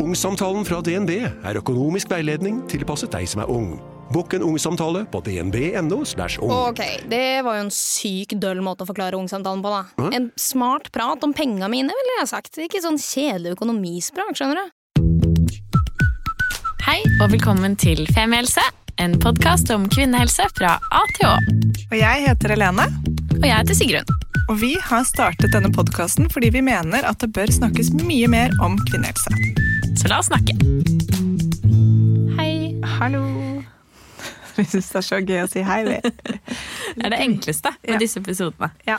Ungsamtalen fra DNB er økonomisk veiledning tilpasset deg som er ung. Bokk en ungsamtale på dnb.no. ung. Ok, det var jo en syk døll måte å forklare ungsamtalen på, da. En smart prat om penga mine, ville jeg sagt. Ikke sånn kjedelig økonomisprat, skjønner du. Hei og velkommen til Femihelse, en podkast om kvinnehelse fra A til Å. Og jeg heter Helene, Og jeg heter Sigrun. og vi har startet denne podkasten fordi vi mener at det bør snakkes mye mer om kvinnehelse. Så la oss snakke. Hei. Hallo! Vi syns det er så gøy å si hei, vi. Det er det enkleste med Ja. disse episodene. Ja.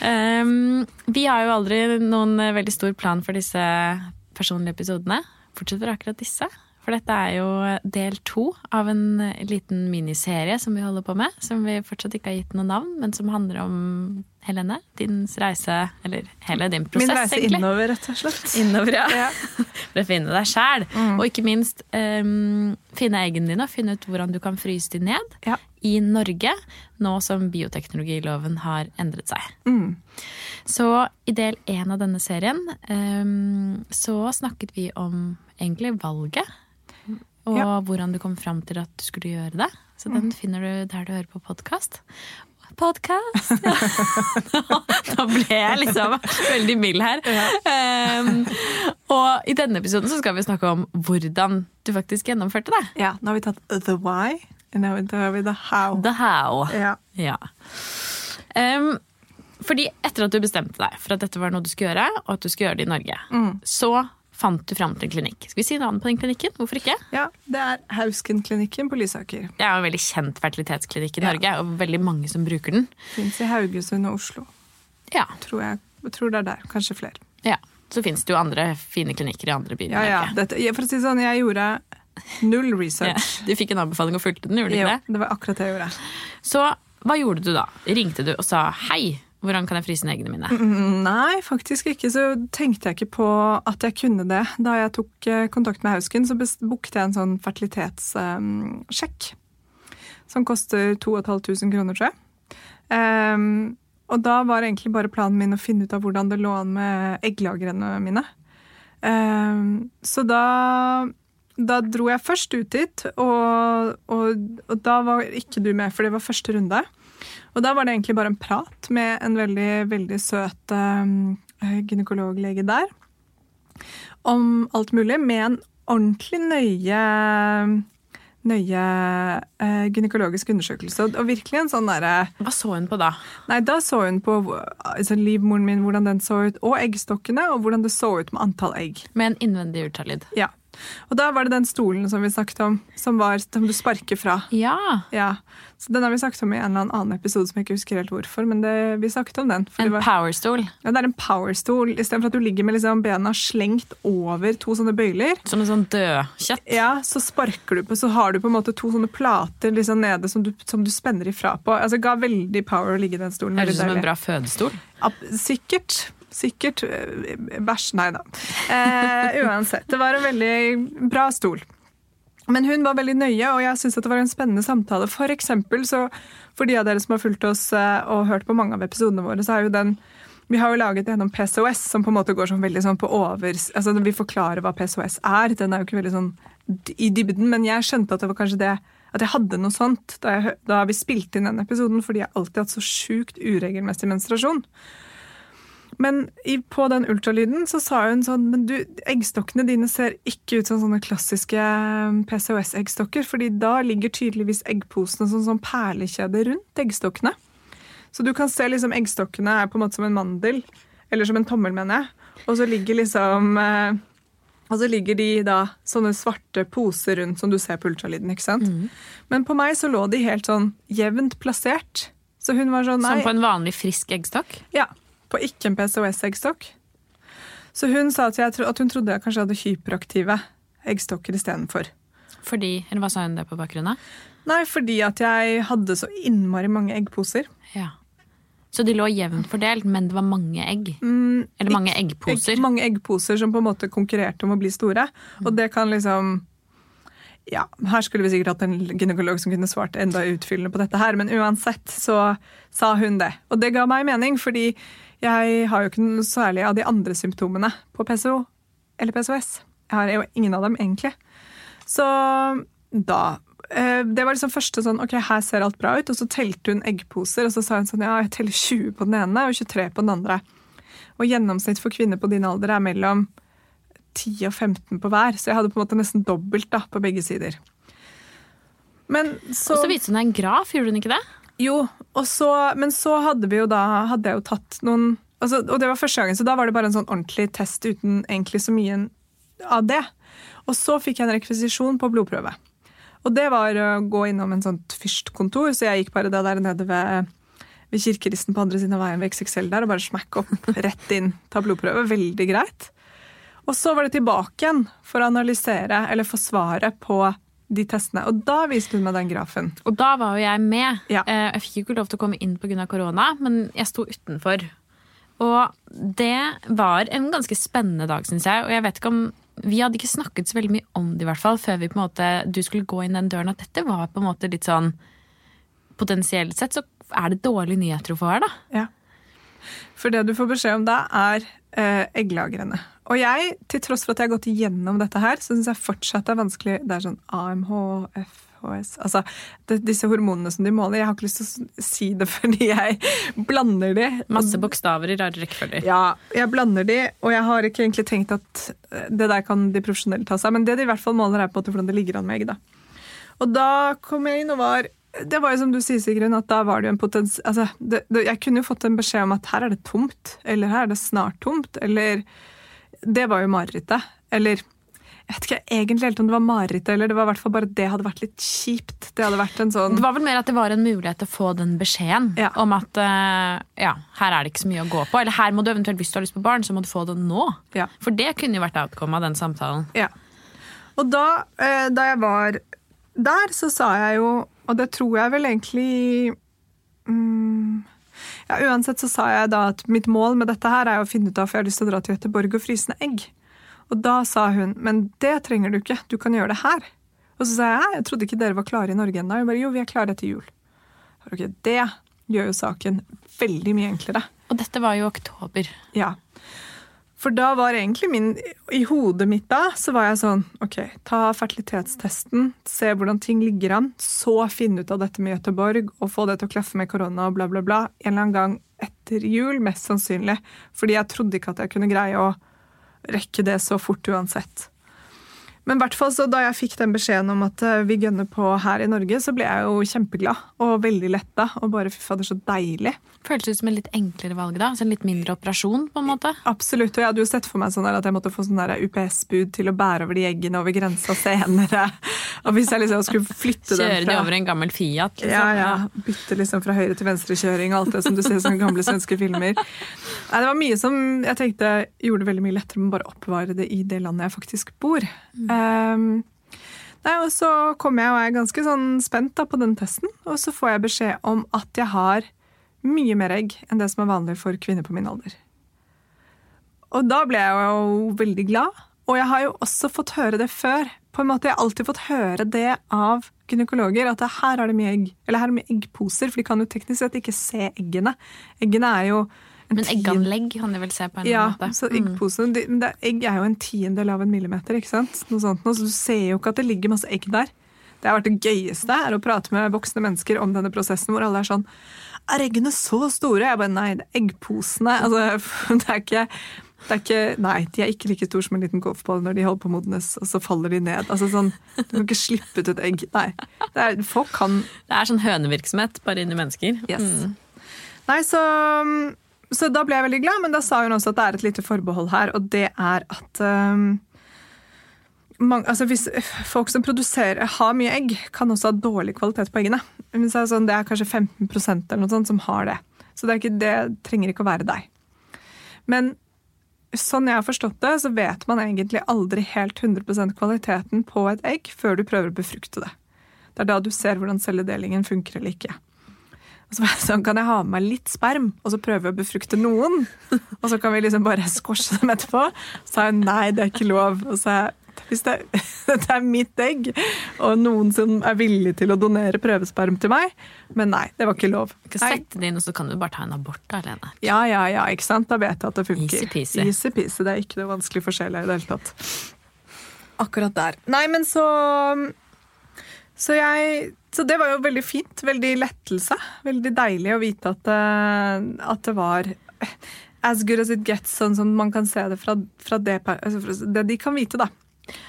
Um, vi har jo aldri noen eh, veldig stor plan for disse personlige episodene. Fortsetter akkurat disse. For dette er jo del to av en eh, liten miniserie som vi holder på med. Som vi fortsatt ikke har gitt noe navn, men som handler om Helene. Din reise, eller hele din prosess, Min reise egentlig. innover, rett og slett. Innover, ja. Ja. For å finne deg sjæl. Mm. Og ikke minst um, finne eggene dine og finne ut hvordan du kan fryse de ned Ja. i Norge, nå som bioteknologiloven har endret seg. Mm. Så i del én av denne serien um, så snakket vi om egentlig valget. Og Ja. hvordan du kom fram til at du skulle gjøre det. Så den finner du der du hører på podkast. Podkast! Ja. Nå ble jeg liksom veldig mild her. Um, og i denne episoden så skal vi snakke om hvordan du faktisk gjennomførte det. ja, nå har vi tatt the why, og nå har vi the how. The how. Ja. Ja. Um, fordi etter at du bestemte deg for at dette var noe du skulle gjøre, og at du skulle gjøre det i Norge, så fant du fram til en klinikk. Skal vi si navnet på den klinikken? Hvorfor ikke? ja, det er Hausken-klinikken på Lysaker. Det er en veldig kjent fertilitetsklinikk i Ja. Norge, og veldig mange som bruker den. Fins i Haugesund og Oslo. Ja, Tror jeg, jeg tror det er der. Kanskje flere. ja. Så fins det jo andre fine klinikker i andre byer Ja, ja. Dette, ja, for å si sånn, jeg gjorde null Ja. research. Du fikk en anbefaling og fulgte den, gjorde du ikke det? det var akkurat det jeg gjorde. Så hva gjorde du da? Ringte du og sa hei, hvordan kan jeg fryse eggene mine? Mm, Nei, faktisk ikke. Så tenkte jeg ikke på at jeg kunne det. Da jeg tok eh, kontakt med Hausken, så booket jeg en sånn fertilitetssjekk. som koster 2500 kroner, tror jeg. Um, og da var egentlig bare planen min å finne ut av hvordan det lå an med egglagrene mine. Um, så da da dro jeg først ut dit, og, og, og da var ikke du med, for det var første runde. Og da var det egentlig bare en prat med en veldig, veldig søt eh, gynekologlege der. Om alt mulig, med en ordentlig nøye nøye eh, gynekologisk undersøkelse. Og, og virkelig en sånn derre Hva så hun på da? Nei, da så hun på altså, livmoren min, hvordan den så ut, og eggstokkene, og hvordan det så ut med antall egg. Med en innvendig ultralyd. Ja. Og da var det den stolen som vi snakket om, som, var, som du sparker fra. Ja. Ja, så Den har vi snakket om i en eller annen episode som jeg ikke husker helt hvorfor. men det, vi snakket om den. En powerstol. ja, det er en powerstol istedenfor at du ligger med liksom bena slengt over to sånne bøyler. Som en sånn dødkjøtt. Ja, Så sparker du på, så har du på en måte to sånne plater liksom nede som du, som du spenner ifra på. Altså, Det ga veldig power å ligge i den stolen. Høres ut som en bra fødestol. Ja, Sikkert. Sikkert. eh, Bæsj, nei da. Eh, uansett. Det var en veldig bra stol. Men hun var veldig nøye, og jeg syns det var en spennende samtale. For eksempel, så for de av dere som har fulgt oss eh, og hørt på mange av episodene våre, så er jo den vi har jo laget gjennom PCOS som på en måte går sånn veldig sånn på over... Altså Vi forklarer hva PCOS er. Den er jo ikke veldig sånn i dybden, men jeg skjønte at det var kanskje det at jeg hadde noe sånt da, jeg, da vi spilte inn den episoden, fordi jeg alltid har hatt så sjukt uregelmessig menstruasjon. Men i, på den ultralyden så sa hun sånn Men du, eggstokkene dine ser ikke ut som sånne klassiske eh, PCOS-eggstokker, fordi da ligger tydeligvis eggposene som sånn perlekjede rundt eggstokkene. Så du kan se liksom eggstokkene er på en måte som en mandel, eller som en tommel, mener jeg. Og så ligger liksom eh, Og så ligger de da sånne svarte poser rundt som du ser på ultralyden, ikke sant. Men på meg så lå de helt sånn jevnt plassert. Så hun var sånn Nei. Som på en vanlig frisk eggstokk. Ja, på ikke en PCOS-eggstokk. Så hun sa at, jeg, at hun trodde jeg kanskje hadde hyperaktive eggstokker istedenfor. Fordi, eller hva sa hun det på bakgrunn av? Nei, fordi at jeg hadde så innmari mange eggposer. Ja. Så de lå jevnt fordelt, men det var mange egg? Mm, Eller mange ikke, eggposer? Ikke mange eggposer som på en måte konkurrerte om å bli store. Og det kan liksom Ja, her skulle vi sikkert hatt en gynekolog som kunne svart enda utfyllende på dette her, men uansett så sa hun det. Og det ga meg mening, fordi jeg har jo ikke noe særlig av de andre symptomene på PCO eller PCOS. Jeg har jo ingen av dem, egentlig. Så da eh, Det var liksom første sånn Ok, her ser alt bra ut. Og så telte hun eggposer, og så sa hun sånn Ja, jeg teller 20 på den ene og 23 på den andre. Og gjennomsnitt for kvinner på din alder er mellom 10 og 15 på hver. Så jeg hadde på en måte nesten dobbelt da, på begge sider. Men så Og så viste hun deg en graf, gjorde hun ikke det? Jo, så, men så hadde vi jo da Hadde jeg jo tatt noen altså, Og det var første gangen, så da var det bare en sånn ordentlig test uten egentlig så mye av det. Og så fikk jeg en rekvisisjon på blodprøve. Og det var å gå innom en sånt fyrstkontor, så jeg gikk bare det der nede ved, ved kirkeristen på andre siden av veien ved XXL der og bare smakk opp rett inn, ta blodprøve. Veldig greit. Og så var det tilbake igjen for å analysere eller få svaret på de testene. Og da viste hun meg den grafen. Og da var jo jeg med. Ja. Eh, Jeg fikk jo ikke lov til å komme inn pga. korona, men jeg sto utenfor. Og det var en ganske spennende dag, syns jeg. Og jeg vet ikke om Vi hadde ikke snakket så veldig mye om det, i hvert fall, før vi på en måte, du skulle gå inn den døren, at dette var på en måte litt sånn Potensielt sett så er det dårlige nyheter å få her, da. Ja. For det du får beskjed om da, er eh, egglagrene. Og jeg, til tross for at jeg har gått igjennom dette her, så syns jeg fortsatt det er vanskelig. Det er sånn AMH, FHS Altså det, disse hormonene som de måler. Jeg har ikke lyst til å si det fordi jeg blander de. Masse bokstaver i rare rekkefølger. Ja, jeg blander de, og jeg har ikke egentlig tenkt at eh, det der kan de profesjonelle ta seg. Men det de i hvert fall måler, er på hvordan det ligger an med egg. da. Og da kom jeg inn og var Det var jo som du sier, Sigrun, at da var det jo en potens... Altså, det, det, jeg kunne jo fått en beskjed om at her er det tomt, eller her er det snart tomt, eller Det var jo marerittet. Eller jeg vet ikke egentlig helt om det var marerittet, eller det var i hvert fall bare det hadde vært litt kjipt. Det hadde vært en sånn Det var vel mer at det var en mulighet til å få den beskjeden Ja. om at uh, ja, her er det ikke så mye å gå på. Eller her må du eventuelt, hvis du har lyst på barn, så må du få det nå. Ja. For det kunne jo vært outcome av den samtalen. Ja. Og da, uh, da jeg var der, så sa jeg jo, og det tror jeg vel egentlig mm, ja, Uansett så sa jeg da at mitt mål med dette her er å finne ut av for jeg har lyst til å dra til Göteborg og fryse ned egg. Og da sa hun men det trenger du ikke, du kan gjøre det her. Og så sa jeg jeg trodde ikke dere var klare i Norge ennå. Hun bare jo, vi er klare etter jul. Ok, Det gjør jo saken veldig mye enklere. Og dette var jo oktober. Ja. For da var egentlig min I hodet mitt da så var jeg sånn OK, ta fertilitetstesten, se hvordan ting ligger an, så finne ut av dette med Göteborg og få det til å klaffe med korona og bla, bla, bla. En eller annen gang etter jul, mest sannsynlig. Fordi jeg trodde ikke at jeg kunne greie å rekke det så fort uansett. Men hvert fall så da jeg fikk den beskjeden om at eh, vi gønner på her i Norge, så ble jeg jo kjempeglad og veldig letta. Og bare fy fader, så deilig. Føltes ut som en litt enklere valg da. Altså en litt mindre operasjon, på en måte. Absolutt, og jeg hadde jo sett for meg sånn at jeg måtte få sånn UPS-bud til å bære over de eggene over grensa senere. Og hvis jeg liksom skulle flytte dem fra Kjøre de over en gammel Fiat. Liksom. ja, ja, bytte liksom fra høyre til venstrekjøring og alt det som du ser i sånne gamle svenske filmer. Nei, det var mye som jeg tenkte gjorde det veldig mye lettere med bare å oppbevare det i det landet jeg faktisk bor. Um, nei, og så kom jeg og er ganske sånn spent da, på den testen, og så får jeg beskjed om at jeg har mye mer egg enn det som er vanlig for kvinner på min alder. Og da ble jeg jo veldig glad. Og jeg har jo også fått høre det før. På en måte Jeg har alltid fått høre det av gynekologer, at her er det mye egg, eller her er det mye eggposer, for de kan jo teknisk sett ikke se eggene. Eggene er jo Men egganlegg kan de vel se på en ja, måte. Ja, så eggposene de, men det, egg er jo en tiendedel av en millimeter, ikke sant? Noe sånt, noe, så du ser jo ikke at det ligger masse egg der. Det har vært det gøyeste, er å prate med voksne mennesker om denne prosessen, hvor alle er sånn Er eggene så store? Jeg bare nei, det er eggposene. Altså, det er ikke det er ikke, nei, de er ikke like store som en liten golfball når de holder på å modnes, og så faller de ned. Altså sånn, Du kan ikke slippe ut et egg. Nei. Det er, folk kan Det er sånn hønevirksomhet, bare inni mennesker. Yes. Mm. Nei, så, så da ble jeg veldig glad, men da sa hun også at det er et lite forbehold her, og det er at um, mange, altså hvis folk som produserer, har mye egg, kan også ha dårlig kvalitet på eggene. Men så er det, sånn, det er kanskje 15 eller noe sånt som har det. Så det, ikke, det trenger ikke å være deg. Men sånn jeg har forstått det, så vet man egentlig aldri helt 100% kvaliteten på et egg før du prøver å befrukte det. Det er da du ser hvordan celledelingen funker eller ikke. Og så var jeg sånn, Kan jeg ha med meg litt sperm, og så prøve å befrukte noen? Og så kan vi liksom bare squashe dem etterpå? Så sa hun nei, det er ikke lov. Og så jeg hvis det, dette er mitt egg, og noen som er villig til å donere prøvesperm til meg Men nei, det var ikke lov. Du kan sette det inn, og så kan du bare ta en abort alene. Ja, ja, ja, ikke sant? Da vet jeg at det funker. Easy-peasy. Easy-peasy. Det er ikke noe vanskelig forskjell i det hele tatt. akkurat der. Nei, men så Så jeg Så det var jo veldig fint. Veldig lettelse. Veldig deilig å vite at, det- at det var as good as it gets, sånn som man kan se det fra, fra det, altså det de kan vite, da.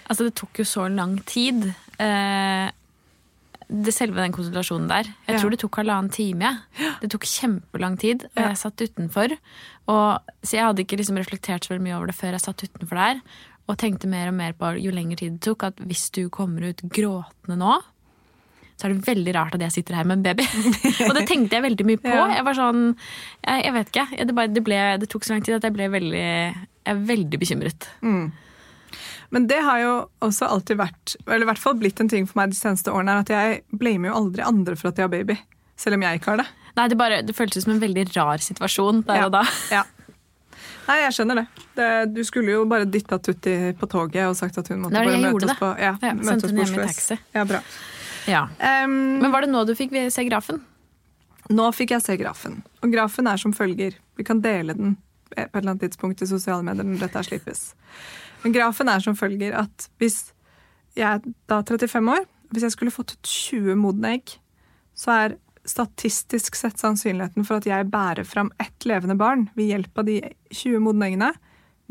Altså, det tok jo så lang tid. Eh, det selve den konsultasjonen der. Jeg Ja. tror det tok halvannen time. Det tok kjempelang tid, og jeg satt utenfor. Og, så jeg hadde ikke liksom reflektert så veldig mye over det før jeg satt utenfor der. Og tenkte mer og mer på jo lengre tid det tok, at hvis du kommer ut gråtende nå, så er det veldig rart at jeg sitter her med en baby. og det tenkte jeg veldig mye på. Ja. Jeg var sånn, jeg, jeg vet ikke. Det, bare, det, ble, det tok så lang tid at jeg ble veldig, jeg er veldig bekymret. Men det har jo også alltid vært, eller i hvert fall blitt en ting for meg de seneste årene, at jeg blamer jo aldri andre for at de har baby. Selv om jeg ikke har det. Nei, det, bare, det føltes som en veldig rar situasjon der Ja. og da. Ja. Nei, jeg skjønner det. det. Du skulle jo bare dytta Tutti på toget og sagt at hun måtte bare møte oss på ja, møte oss på i Oslo S. taxi. Ja, bra. Ja. Um, Men var det nå du fikk se grafen? nå fikk jeg se grafen. Og grafen er som følger. Vi kan dele den på et eller annet tidspunkt i sosiale medier når dette slippes. Men grafen er som følger at hvis jeg er da 35 år, hvis jeg skulle fått ut 20 modne egg, så er statistisk sett sannsynligheten for at jeg bærer fram ett levende barn ved hjelp av de 20 modne eggene,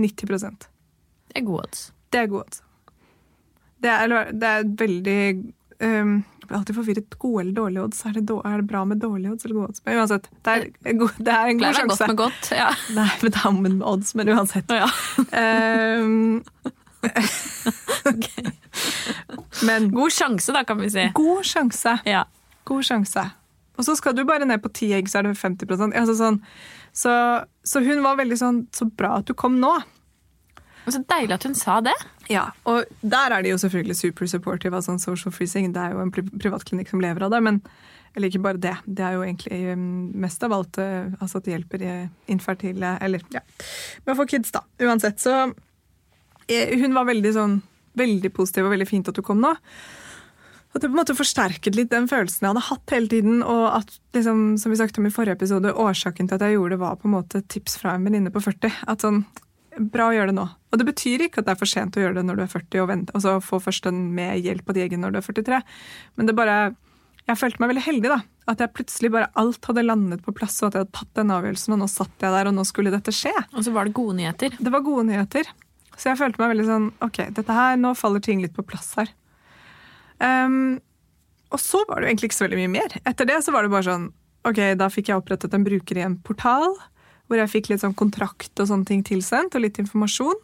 90 Det er gode odds. Det er gode odds. Det er, det er veldig um, Jeg blir alltid forvirret. Gode eller dårlige odds? Er det, då- er det bra med dårlige odds eller gode odds? Men uansett, det er, go- det er en god sjanse. godt med godt. Ja. Nei, men det er med odds, men uansett. Ja. Um, men God sjanse, da, kan vi si. god sjanse. Ja. God sjanse. Og så skal du bare ned på ti egg, så er det 50 altså sånn, så, så hun var veldig sånn Så bra at du kom nå. Men Så deilig at hun sa det. Ja, og der er de jo selvfølgelig super supportive av sånn social freezing. Det er jo en pri privatklinikk som lever av det, men eller ikke bare det. Det er jo egentlig um, mest av alt uh, altså at det hjelper i infertile Eller ja, Men for kids, da. Uansett, så eh, Hun var veldig sånn veldig positiv og veldig fint at du kom nå. At det på en måte forsterket litt den følelsen jeg hadde hatt hele tiden. Og at, liksom, som vi snakket om i forrige episode, årsaken til at jeg gjorde det, var på en måte tips fra en venninne på 40. At sånn, bra å gjøre det nå. Og det betyr ikke at det er for sent å gjøre det når du er 40, og, vente, og så få først en med hjelp av de eggene når du er 43. Men det bare Jeg følte meg veldig heldig, da. At jeg plutselig bare alt hadde landet på plass, og at jeg hadde tatt den avgjørelsen, og nå satt jeg der, og nå skulle dette skje. Og så var det gode nyheter. Det var gode nyheter. Så jeg følte meg veldig sånn Ok, dette her, nå faller ting litt på plass her. Um, og så var det jo egentlig ikke så veldig mye mer. Etter det så var det bare sånn Ok, da fikk jeg opprettet en bruker i en portal. Hvor jeg fikk litt sånn kontrakt og sånne ting tilsendt, og litt informasjon.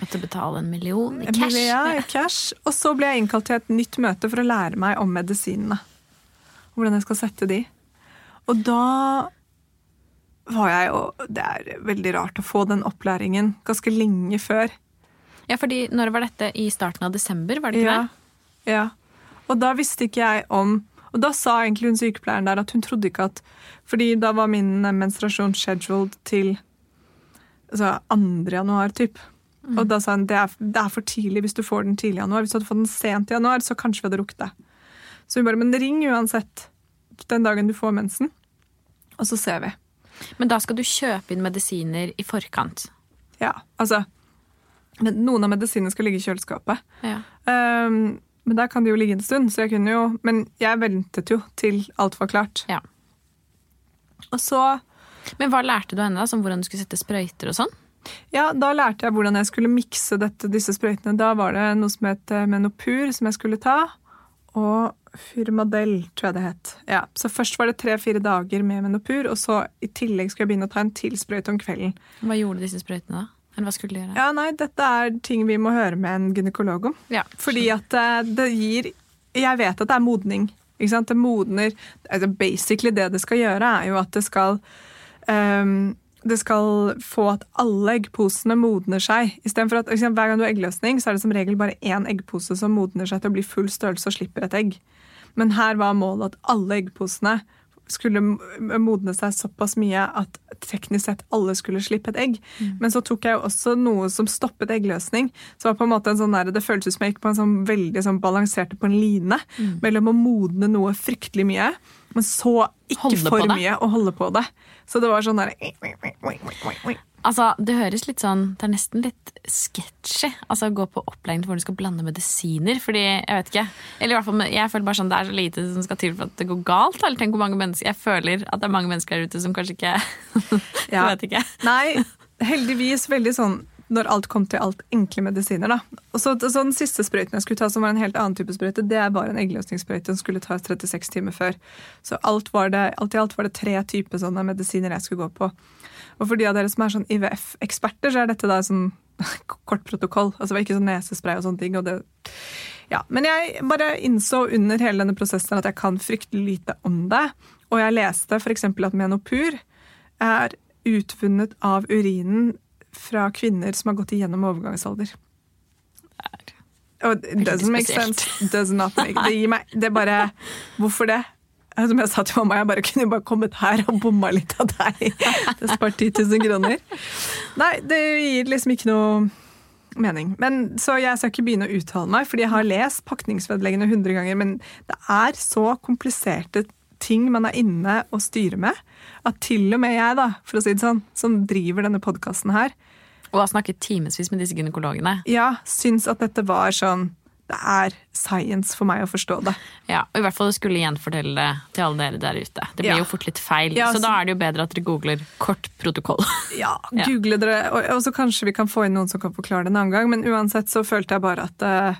Måtte betale en million i cash. Ja, i cash. Og så ble jeg innkalt til et nytt møte for å lære meg om medisinene. Hvordan jeg skal sette de. Og da var jeg jo Det er veldig rart å få den opplæringen ganske lenge før. Ja, fordi når var dette? I starten av desember, var det ikke Ja, det? ja. Og da visste ikke jeg om Og da sa egentlig hun sykepleieren der at hun trodde ikke at Fordi da var min menstruasjon scheduled til altså 2. januar, typ. Og da sa hun det er, det er for tidlig hvis du får den tidlig i januar. Hvis du hadde fått den sent i januar, så kanskje vi hadde rukket det. Så hun bare Men ring uansett den dagen du får mensen, og så ser vi. Men da skal du kjøpe inn medisiner i forkant. Ja, altså Noen av medisinene skal ligge i kjøleskapet. Ja. Um, men der kan det jo ligge en stund, så jeg kunne jo Men jeg ventet jo til alt var klart. Ja. Og så Men hva lærte du henne, da? Som hvordan du skulle sette sprøyter og sånn? Ja, da lærte jeg hvordan jeg skulle mikse dette, disse sprøytene. Da var det noe som het eh, Menopur, som jeg skulle ta. Og Firmadel, tror jeg det het. Ja, så først var det tre-fire dager med Menopur, og så i tillegg skulle jeg begynne å ta en til sprøyte om kvelden. Hva gjorde disse sprøytene, da? Hva skulle de gjøre? Ja, nei, dette er ting vi må høre med en gynekolog om. Ja. Fordi at eh, det gir Jeg vet at det er modning. Ikke sant? Det modner altså Basically det det skal gjøre, er jo at det skal um, det skal få at alle eggposene modner seg. Istedenfor at eksempel, Hver gang du har eggløsning, så er det som regel bare én eggpose som modner seg til å bli full størrelse og slipper et egg. Men her var målet at alle eggposene skulle modne seg såpass mye at teknisk sett alle skulle slippe et egg. Men så tok jeg jo også noe som stoppet eggløsning. Så var på en måte en sånn der, det føltes som jeg gikk på en sånn veldig sånn balanserte på en line mellom å modne noe fryktelig mye, men så ikke Holde for mye å holde på det. Så det var sånn der Altså, det høres litt sånn Det er nesten litt sketchy. Altså, å gå på opplæring hvor du skal blande medisiner. Fordi, jeg vet ikke Eller i hvert fall, jeg føler bare sånn det er så lite som skal til for at det går galt. Eller tenk hvor mange mennesker Jeg føler at det er mange mennesker der ute som kanskje ikke Jeg vet ikke. Nei, heldigvis veldig sånn når alt kom til alt, enkle medisiner. da. Og så, så Den siste sprøyten jeg skulle ta, som var en helt annen type sprøyte, det bare en eggløsningssprøyte som skulle tas 36 timer før. Så alt, var det, alt i alt var det tre typer sånne medisiner jeg skulle gå på. Og for de av dere som er sånn IVF-eksperter, så er dette da sånn kort protokoll. Altså det var ikke sånn nesespray og sånne ting. Og det, ja. Men jeg bare innså under hele denne prosessen at jeg kan fryktelig lite om det. Og jeg leste f.eks. at menopur er utvunnet av urinen fra kvinner som har gått igjennom overgangsalder. It doesn't make spesielt. sense. Does not make, det gir meg Det er bare Hvorfor det? Som jeg sa til mamma, jeg bare kunne bare kommet her og bomma litt av deg. Det spart 10 000 kroner. Nei, det gir liksom ikke noe mening. Men, så jeg skal ikke begynne å uttale meg, fordi jeg har lest pakningsvedleggene 100 ganger, men det er så kompliserte ting man er inne og styrer med, at til og med jeg, da, for å si det sånn, som driver denne podkasten her, Og har snakket timevis med disse gynekologene. ja, syns at dette var sånn Det er science for meg å forstå det. Ja, og I hvert fall skulle gjenfortelle det til alle dere der ute. Det blir Ja. jo fort litt feil, Ja, så så- da er det jo bedre at dere googler kort protokoll. Ja, google dere, og, og så kanskje vi kan få inn noen som kan forklare det en annen gang, men uansett så følte jeg bare at eh,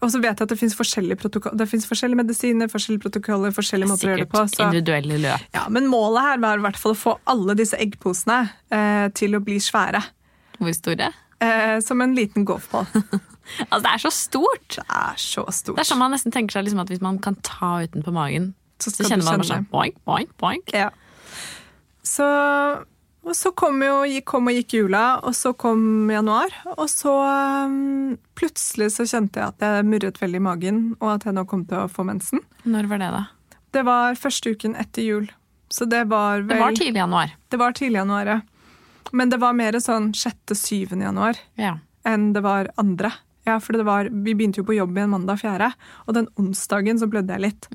Og så vet jeg at det fins forskjellige det forskjellige medisiner, forskjellige protokoller, forskjellige måter å gjøre det på. Så, individuelle løp. ja, men målet her var i hvert fall å få alle disse eggposene eh, til å bli svære. Hvor store? Eh, som en liten golfball. Altså, det er så stort! Det er så stort. Det er sånn man nesten tenker seg liksom at hvis man kan ta utenpå magen, Så så, kjenner man bare sånn boink, boink, boink. Ja. Så, og så kom, jo, kom og gikk jula, og så kom januar. Og så um, plutselig så kjente jeg at jeg murret veldig i magen, og at jeg nå kom til å få mensen. Når var det, da? Det var første uken etter jul. Så det var vel Det var tidlig januar. Det var tidlig januar, ja. Men det var mer sånn 6.-7. januar Ja. enn det var andre. Ja, for det var, Vi begynte jo på jobb igjen mandag 4., og den onsdagen så blødde jeg litt.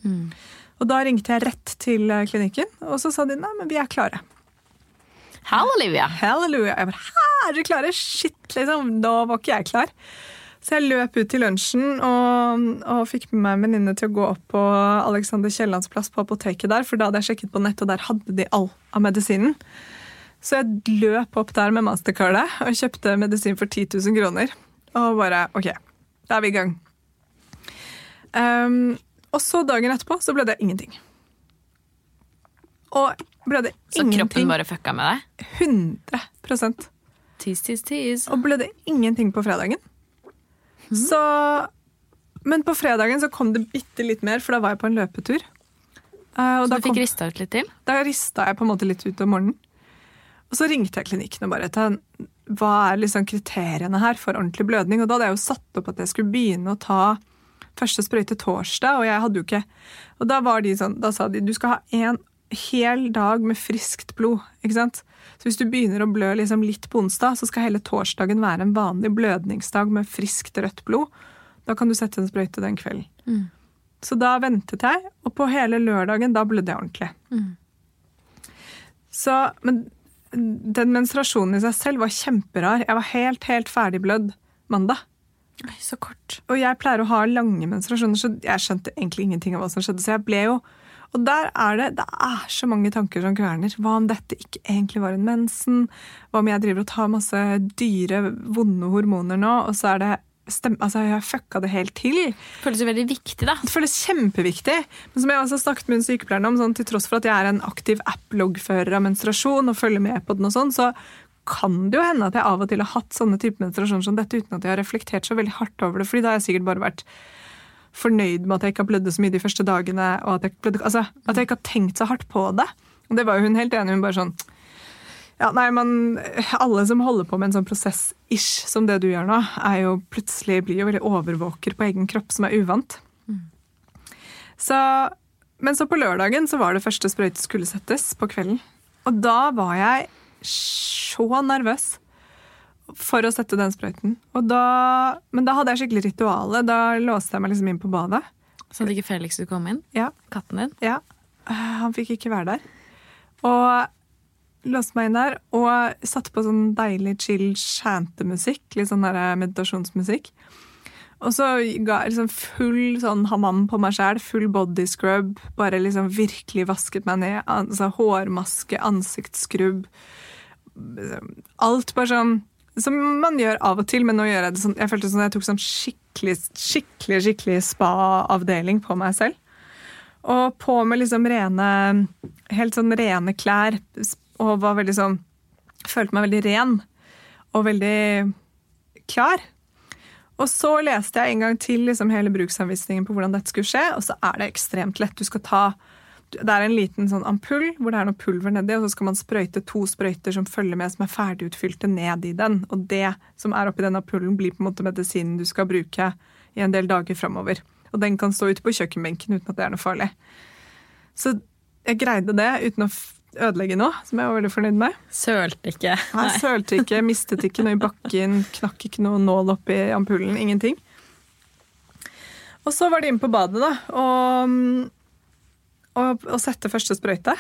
Og da ringte jeg rett til eh, klinikken, og så sa de nei, men vi er klare. Halleluja! Halleluja. Jeg bare, Hæ, er dere klare? Shit, liksom. Da var ikke jeg klar. Så jeg løp ut til lunsjen og, og fikk med meg en venninne til å gå opp på Alexander Kiellands plass på apoteket der, for da hadde jeg sjekket på nett, og der hadde de all av medisinen. Så jeg løp opp der med mastercardet og kjøpte medisin for 10 000 kroner. Og bare OK, da er vi i gang. Um, og så dagen etterpå så ble det ingenting. Og ble det Så ingenting kroppen bare fucka med deg? 100% Tis, tis, tis. og ble det ingenting på fredagen. Så Men på fredagen så kom det bitte litt mer, for da var jeg på en løpetur. Uh, og Så du fikk kom, rista ut litt til? da rista jeg på en måte litt ut om morgenen. Og så ringte jeg klinikken og bare til hva er liksom kriteriene her for ordentlig blødning. Og da hadde jeg jo satt opp at jeg skulle begynne å ta første sprøyte torsdag, og jeg hadde jo ikke Og da var de sånn, da sa de du skal ha en hel dag med friskt blod. ikke sant? Så hvis du begynner å blø liksom litt på onsdag, så skal hele torsdagen være en vanlig blødningsdag med friskt rødt blod. Da kan du sette en sprøyte den kvelden. Så da ventet jeg, og på hele lørdagen da blødde jeg ordentlig. Så, men den menstruasjonen i seg selv var kjemperar. Jeg var helt, helt ferdigblødd mandag. Oi, så kort. Og jeg pleier å ha lange menstruasjoner, så jeg skjønte egentlig ingenting av hva som skjedde. Så jeg ble jo Og der er det det er så mange tanker som kverner. Hva om dette ikke egentlig var en mensen? Hva om jeg driver og tar masse dyre, vonde hormoner nå, og så er det stem, Altså, jeg har fucka det helt til. Det Føles jo veldig viktig, da. Det føles kjempeviktig. Men som jeg også har snakket med en sykepleier om, sånn, til tross for at jeg er en aktiv app-loggfører av menstruasjon og følger med på den, og sånn, så kan det jo hende at jeg av og til har hatt sånne type menstruasjoner som dette uten at jeg har reflektert så veldig hardt over det. fordi da har jeg sikkert bare vært fornøyd med at jeg ikke har blødd så mye de første dagene. og At jeg, blødde, altså, at jeg ikke har tenkt så hardt på det. Og det var jo hun helt enig i. Hun bare sånn ja, nei, men Alle som holder på med en sånn prosess-ish som det du gjør nå, er jo plutselig blir jo veldig overvåker på egen kropp, som er uvant. Så, men så på lørdagen så var det første sprøyte skulle settes på kvelden. Og da var jeg så nervøs for å sette den sprøyten. Og da, men da hadde jeg skikkelig rituale. Da låste jeg meg liksom inn på badet. Sånn at ikke Felix skulle komme inn. Ja, Katten din. ja. Eh, Han fikk ikke være der. Og låste meg inn der og satte på sånn deilig chill shantemusikk. Litt sånn der eh, meditasjonsmusikk. Og så ga jeg liksom full sånn hammam på meg sjæl, full body scrub. Bare liksom virkelig vasket meg ned. Altså hårmaske, ansiktsskrubb. Alt bare sånn Som man gjør av og til, men nå gjør jeg det sånn Jeg følte sånn jeg tok sånn skikkelig, skikkelig, skikkelig spa-avdeling på meg selv. Og på med liksom rene Helt sånn rene klær. Og var veldig sånn Følte meg veldig ren. Og veldig klar. Og så leste jeg en gang til liksom hele bruksanvisningen på hvordan dette skulle skje, og så er det ekstremt lett. Du skal ta det er en liten sånn ampull hvor det er noe pulver nedi, og så skal man sprøyte to sprøyter som følger med, som er ferdigutfylte, ned i den. Og det som er oppi den ampullen, blir på en måte medisinen du skal bruke i en del dager framover. Og den kan stå ute på kjøkkenbenken uten at det er noe farlig. Så jeg greide det uten å ødelegge noe, som jeg var veldig fornøyd med. Sølte ikke. Nei, sølte ikke, mistet ikke noe i bakken, knakk ikke noe nål oppi ampullen. Ingenting. Og så var det inn på badet, da, og, og, og sette første sprøyte.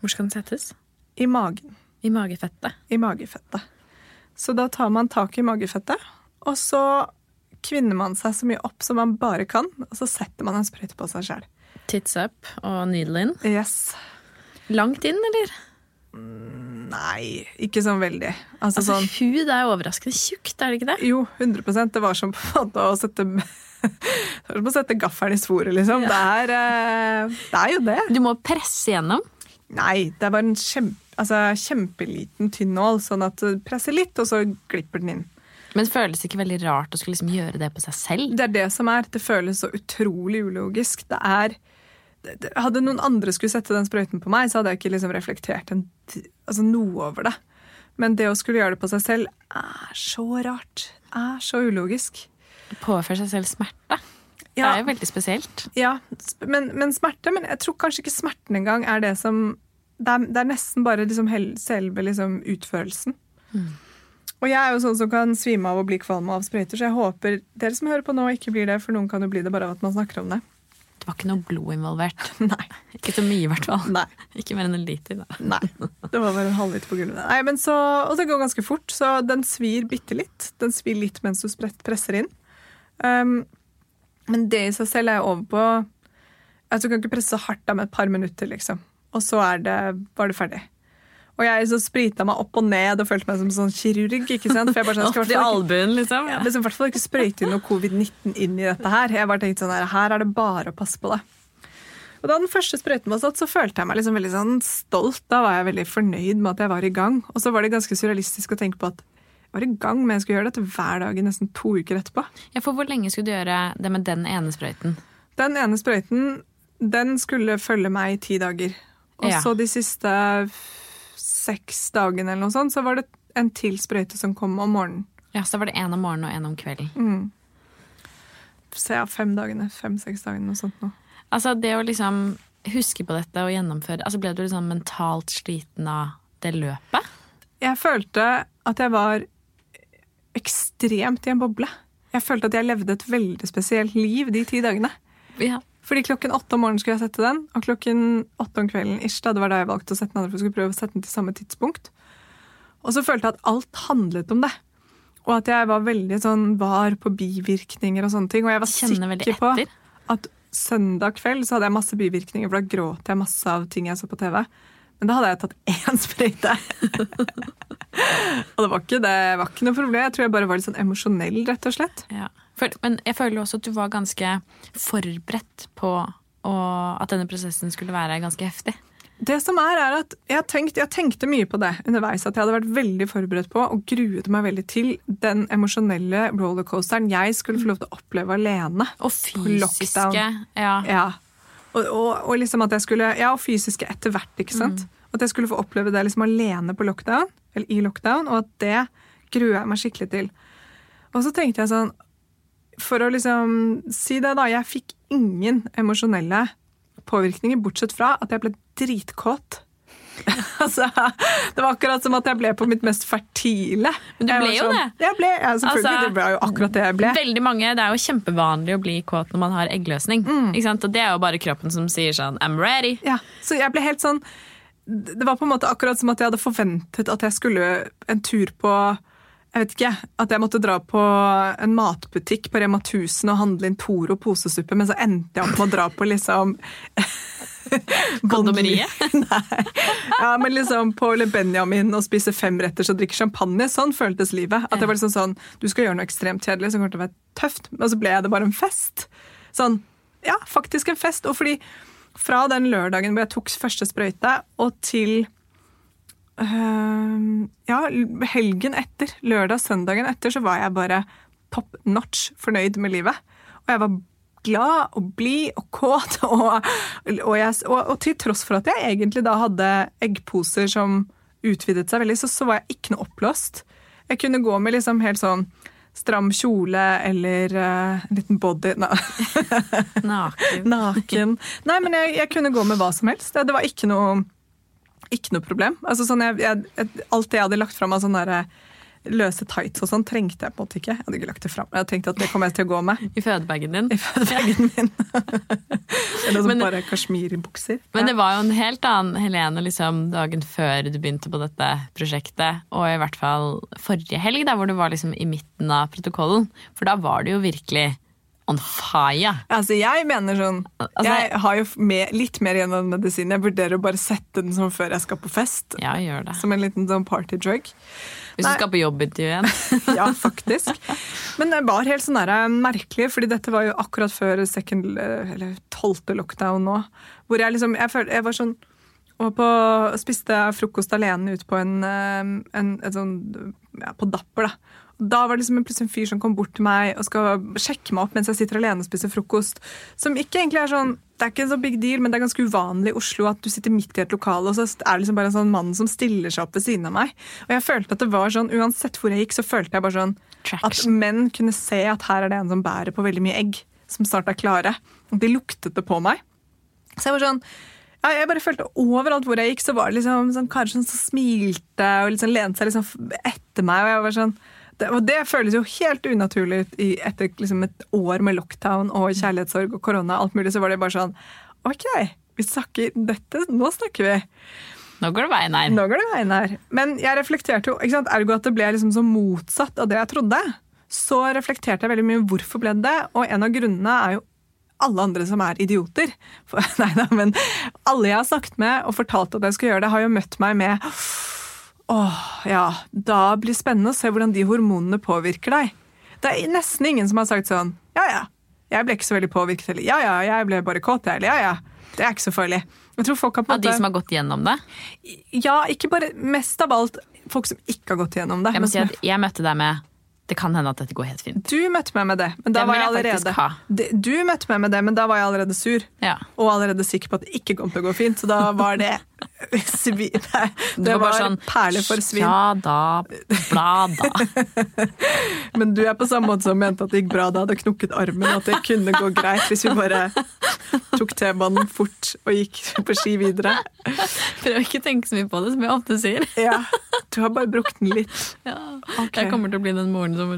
Hvor skal den settes? I magen. I magefettet. I magefettet. Så da tar man tak i magefettet, og så kvinner man seg så mye opp som man bare kan, og så setter man en sprøyte på seg sjøl. Tits up og needle in. Yes. Langt inn, eller? Nei, ikke sånn veldig. Altså, Altså, sånn Hud er overraskende tjukt, er det ikke det? Jo, 100% Det var som på en måte å sette Det var som å sette gaffelen i svoret, liksom. Det, er, eh, det er jo det. Du må presse gjennom. Nei, det er bare en kjempe, altså, kjempeliten, tynn nål, sånn at du presser litt, og så glipper den inn. Men det føles ikke veldig rart å skulle liksom gjøre det på seg selv? Det er det som er. Det føles så utrolig ulogisk. Det er Hadde noen andre skulle sette den sprøyten på meg, så hadde jeg ikke liksom reflektert en, altså, noe over det. Men det å skulle gjøre det på seg selv er så rart. Er så ulogisk. Påføre seg selv smerte. Det er jo veldig spesielt. Ja, men, men smerte Men jeg tror kanskje ikke smerten engang er det som Det er, det er nesten bare liksom hel, selve liksom utførelsen. Og jeg er jo sånn som kan svime av og bli kvalm av sprøyter, så jeg håper dere som hører på nå, ikke blir det, for noen kan jo bli det bare av at man snakker om det. Var ikke noe blod involvert. Nei. Ikke så mye, i hvert fall. Nei. Ikke mer enn en liter. Da. Nei. Det var bare en halvliter på gulvet. Nei, men så, og det går ganske fort, så den svir bitte litt. Den svir litt mens du presser inn. Um, men det i seg selv er jeg over på altså, Du kan ikke presse så hardt da med et par minutter, liksom. Og så er det, var det ferdig. Og jeg så sprita meg opp og ned og følte meg som sånn kirurg. ikke sant? For jeg bare sånn, skal ikke- albuen, liksom. ja, liksom, i hvert fall ikke sprøyte inn noe covid-19 inn i dette her. Jeg bare tenkte sånn her, her er det bare å passe på det. Og da den første sprøyten var satt, så følte jeg meg liksom veldig sånn stolt. Da var jeg veldig fornøyd med at jeg var i gang. Og så var det ganske surrealistisk å tenke på at jeg var i gang, men jeg skulle gjøre dette hver dag i nesten to uker etterpå. Ja, for hvor lenge skulle du gjøre det med den ene sprøyten? Den ene sprøyten, den skulle følge meg i ti dager. Og Ja. så de siste seks dagene eller noe sånt, så var det en til sprøyte som kom om morgenen. Ja, Så var det én om morgenen og én om kvelden. Så ja, fem dagene, fem-seks dagene, noe sånt noe. Altså, det å liksom huske på dette og gjennomføre altså Ble du liksom mentalt sliten av det løpet? Jeg følte at jeg var ekstremt i en boble. Jeg følte at jeg levde et veldig spesielt liv de ti dagene. Ja. Fordi klokken åtte om morgenen skulle jeg sette den, og klokken åtte om kvelden ish, da, det var da jeg valgte å sette den andre, for jeg skulle prøve å sette den til samme tidspunkt. Og så følte jeg at alt handlet om det. Og at jeg var veldig sånn var på bivirkninger og sånne ting. Og jeg var sikker på at søndag kveld så hadde jeg masse bivirkninger, for da gråt jeg masse av ting jeg så på TV. Men da hadde jeg tatt én sprøyte. og det var, ikke, det var ikke noe problem. Jeg tror jeg bare var litt sånn emosjonell, rett og slett. Ja. For, men jeg føler også at du var ganske forberedt på å, at denne prosessen skulle være ganske heftig. Det som er, er at jeg, tenkt, jeg tenkte mye på det underveis. At jeg hadde vært veldig forberedt på og gruet meg veldig til den emosjonelle rollercoasteren jeg skulle få lov til å oppleve alene. Og fysiske ja. Ja. Og, og, og liksom at jeg skulle, ja, og fysiske etter hvert, ikke sant? At jeg skulle få oppleve det liksom alene på lockdown, eller i lockdown, og at det gruer jeg meg skikkelig til. Og så tenkte jeg sånn, for å liksom si det da, jeg fikk ingen emosjonelle påvirkninger, bortsett fra at jeg ble dritkåt. altså, det var akkurat som at jeg ble på mitt mest fertile. Men du ble jo sånn- det. Jeg ble, ja, selvfølgelig. Altså, det ble jo akkurat det jeg ble. Veldig mange, Det er jo kjempevanlig å bli kåt når man har eggløsning. Sant? Og det er jo bare kroppen som sier sånn I'm ready. Ja, så jeg ble helt sånn Det var på en måte akkurat som at jeg hadde forventet at jeg skulle en tur på jeg vet ikke, At jeg måtte dra på en matbutikk på Rema 1000 og handle inn Toro posesuppe, men så endte jeg opp med å dra på liksom Kondomeriet? Nei. Ja, men liksom på Le Benjamin og spise femretters og drikke champagne. Sånn føltes livet. At det var liksom sånn, Du skal gjøre noe ekstremt kjedelig som kommer til å være tøft, men så ble det bare en fest. Sånn, ja, faktisk en fest. Og fordi fra den lørdagen hvor jeg tok første sprøyte, og til ja, helgen etter, lørdag-søndagen etter, så var jeg bare top notch fornøyd med livet. Og jeg var glad og blid og kåt. Og, og, jeg, og, og, til tross for at jeg egentlig da hadde eggposer som utvidet seg veldig, så, så var jeg ikke noe oppblåst. Jeg kunne gå med liksom helt sånn stram kjole eller uh, en liten body Nei. Naken. Naken. Nei, men jeg, jeg, kunne gå med hva som helst. Det, det var ikke noe, ikke noe problem. Altså, sånn jeg, jeg, alt det jeg hadde lagt fram av sånne der, løse tights og sånn trengte jeg på en måte ikke. Jeg hadde ikke lagt det fram. Jeg tenkte at det kommer jeg til å gå med. I fødebagen din? I fødebagen min. Eller sånn bare kasjmirbukser. Men det var jo en helt annen Helene liksom, dagen før du begynte på dette prosjektet, og i hvert fall forrige helg, da, hvor du var liksom i midten av protokollen. For da var det jo virkelig on fire. Altså, jeg mener sånn altså, Jeg har jo med, litt mer igjen av medisin. Jeg vurderer å bare sette den sånn før jeg skal på fest. Ja, gjør det. Som en liten sånn party drug. Hvis Nei. du skal på jobbintervju igjen. ja, faktisk. Men det var helt sånn der, eh, merkelig, fordi dette var jo akkurat før second, eh, eller tolvte lockdown nå. Hvor jeg liksom Jeg, følte, jeg var sånn og på, spiste frokost alene ute på en, eh, en, en sånn, ja, på Dapper. da da var det liksom plutselig en fyr som kom bort til meg og skal sjekke meg opp mens jeg sitter alene og spiser frokost. Som ikke egentlig er sånn Det er ikke en så big deal, men det er ganske uvanlig i Oslo at du sitter midt i et lokale, og så er det liksom bare en sånn mann som stiller seg opp ved siden av meg. Og jeg følte at det var sånn, Uansett hvor jeg gikk, så følte jeg bare sånn at menn kunne se at her er det en som bærer på veldig mye egg, som snart er klare. Og de luktet det på meg. Så jeg var sånn ja, jeg bare følte Overalt hvor jeg gikk, så var det liksom sånn, sånn som smilte og liksom lente seg liksom etter meg. og jeg var sånn, det, og det føles jo helt unaturlig ut etter liksom et år med lockdown og kjærlighetssorg og korona. alt mulig, Så var det bare sånn OK, vi snakker dette, nå snakker vi. Nå går det veien her. Nå går det veien her. Men jeg reflekterte jo, ikke sant, ergo at det ble liksom så motsatt av det jeg trodde. Så reflekterte jeg veldig mye hvorfor ble det og en av grunnene er jo alle andre som er idioter. For, nei da, men alle jeg har snakket med og fortalt at jeg skal gjøre det, har jo møtt meg med Åh, ja, da blir det spennende å se hvordan de hormonene påvirker deg. Det er nesten ingen som har sagt sånn ja ja, jeg ble ikke så veldig påvirket, eller ja ja, jeg ble bare kåt, eller ja ja, det er ikke så farlig. Jeg tror folk har på Av de som har gått gjennom det? Ja, ikke bare Mest av alt folk som ikke har gått gjennom det. Jeg, må si at jeg møtte deg med det kan hende at dette går helt fint. Du møtte meg med det, men da var jeg allerede Du møtte meg med det, men da var jeg allerede sur. Ja. Og allerede sikker på at det ikke kom til å gå fint, så da var det nei, det var, sånn, perler for svin. Ja da, bla da. Men du er på samme måte som mente at det gikk bra da jeg hadde knukket armen, at det kunne gå greit hvis vi bare tok T-banen fort og gikk på ski videre. Prøv ikke å tenke så mye på det, som jeg ofte sier. Ja, Du har bare brukt den litt. Ja, okay. Jeg kommer til å bli den moren som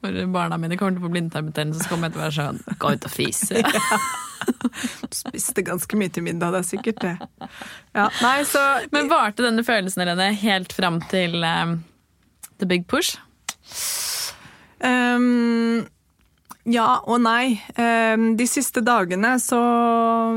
hvor barna mine kommer til å få blindtarmbetennelse, så kommer jeg til å være sånn Gå ut og fise. Ja. Du spiste ganske mye til middag, det er sikkert det. Ja, nei, så, Men varte denne følelsen Helene, helt fram til um, the big push? Um, ja og nei. Ehm, de siste dagene, så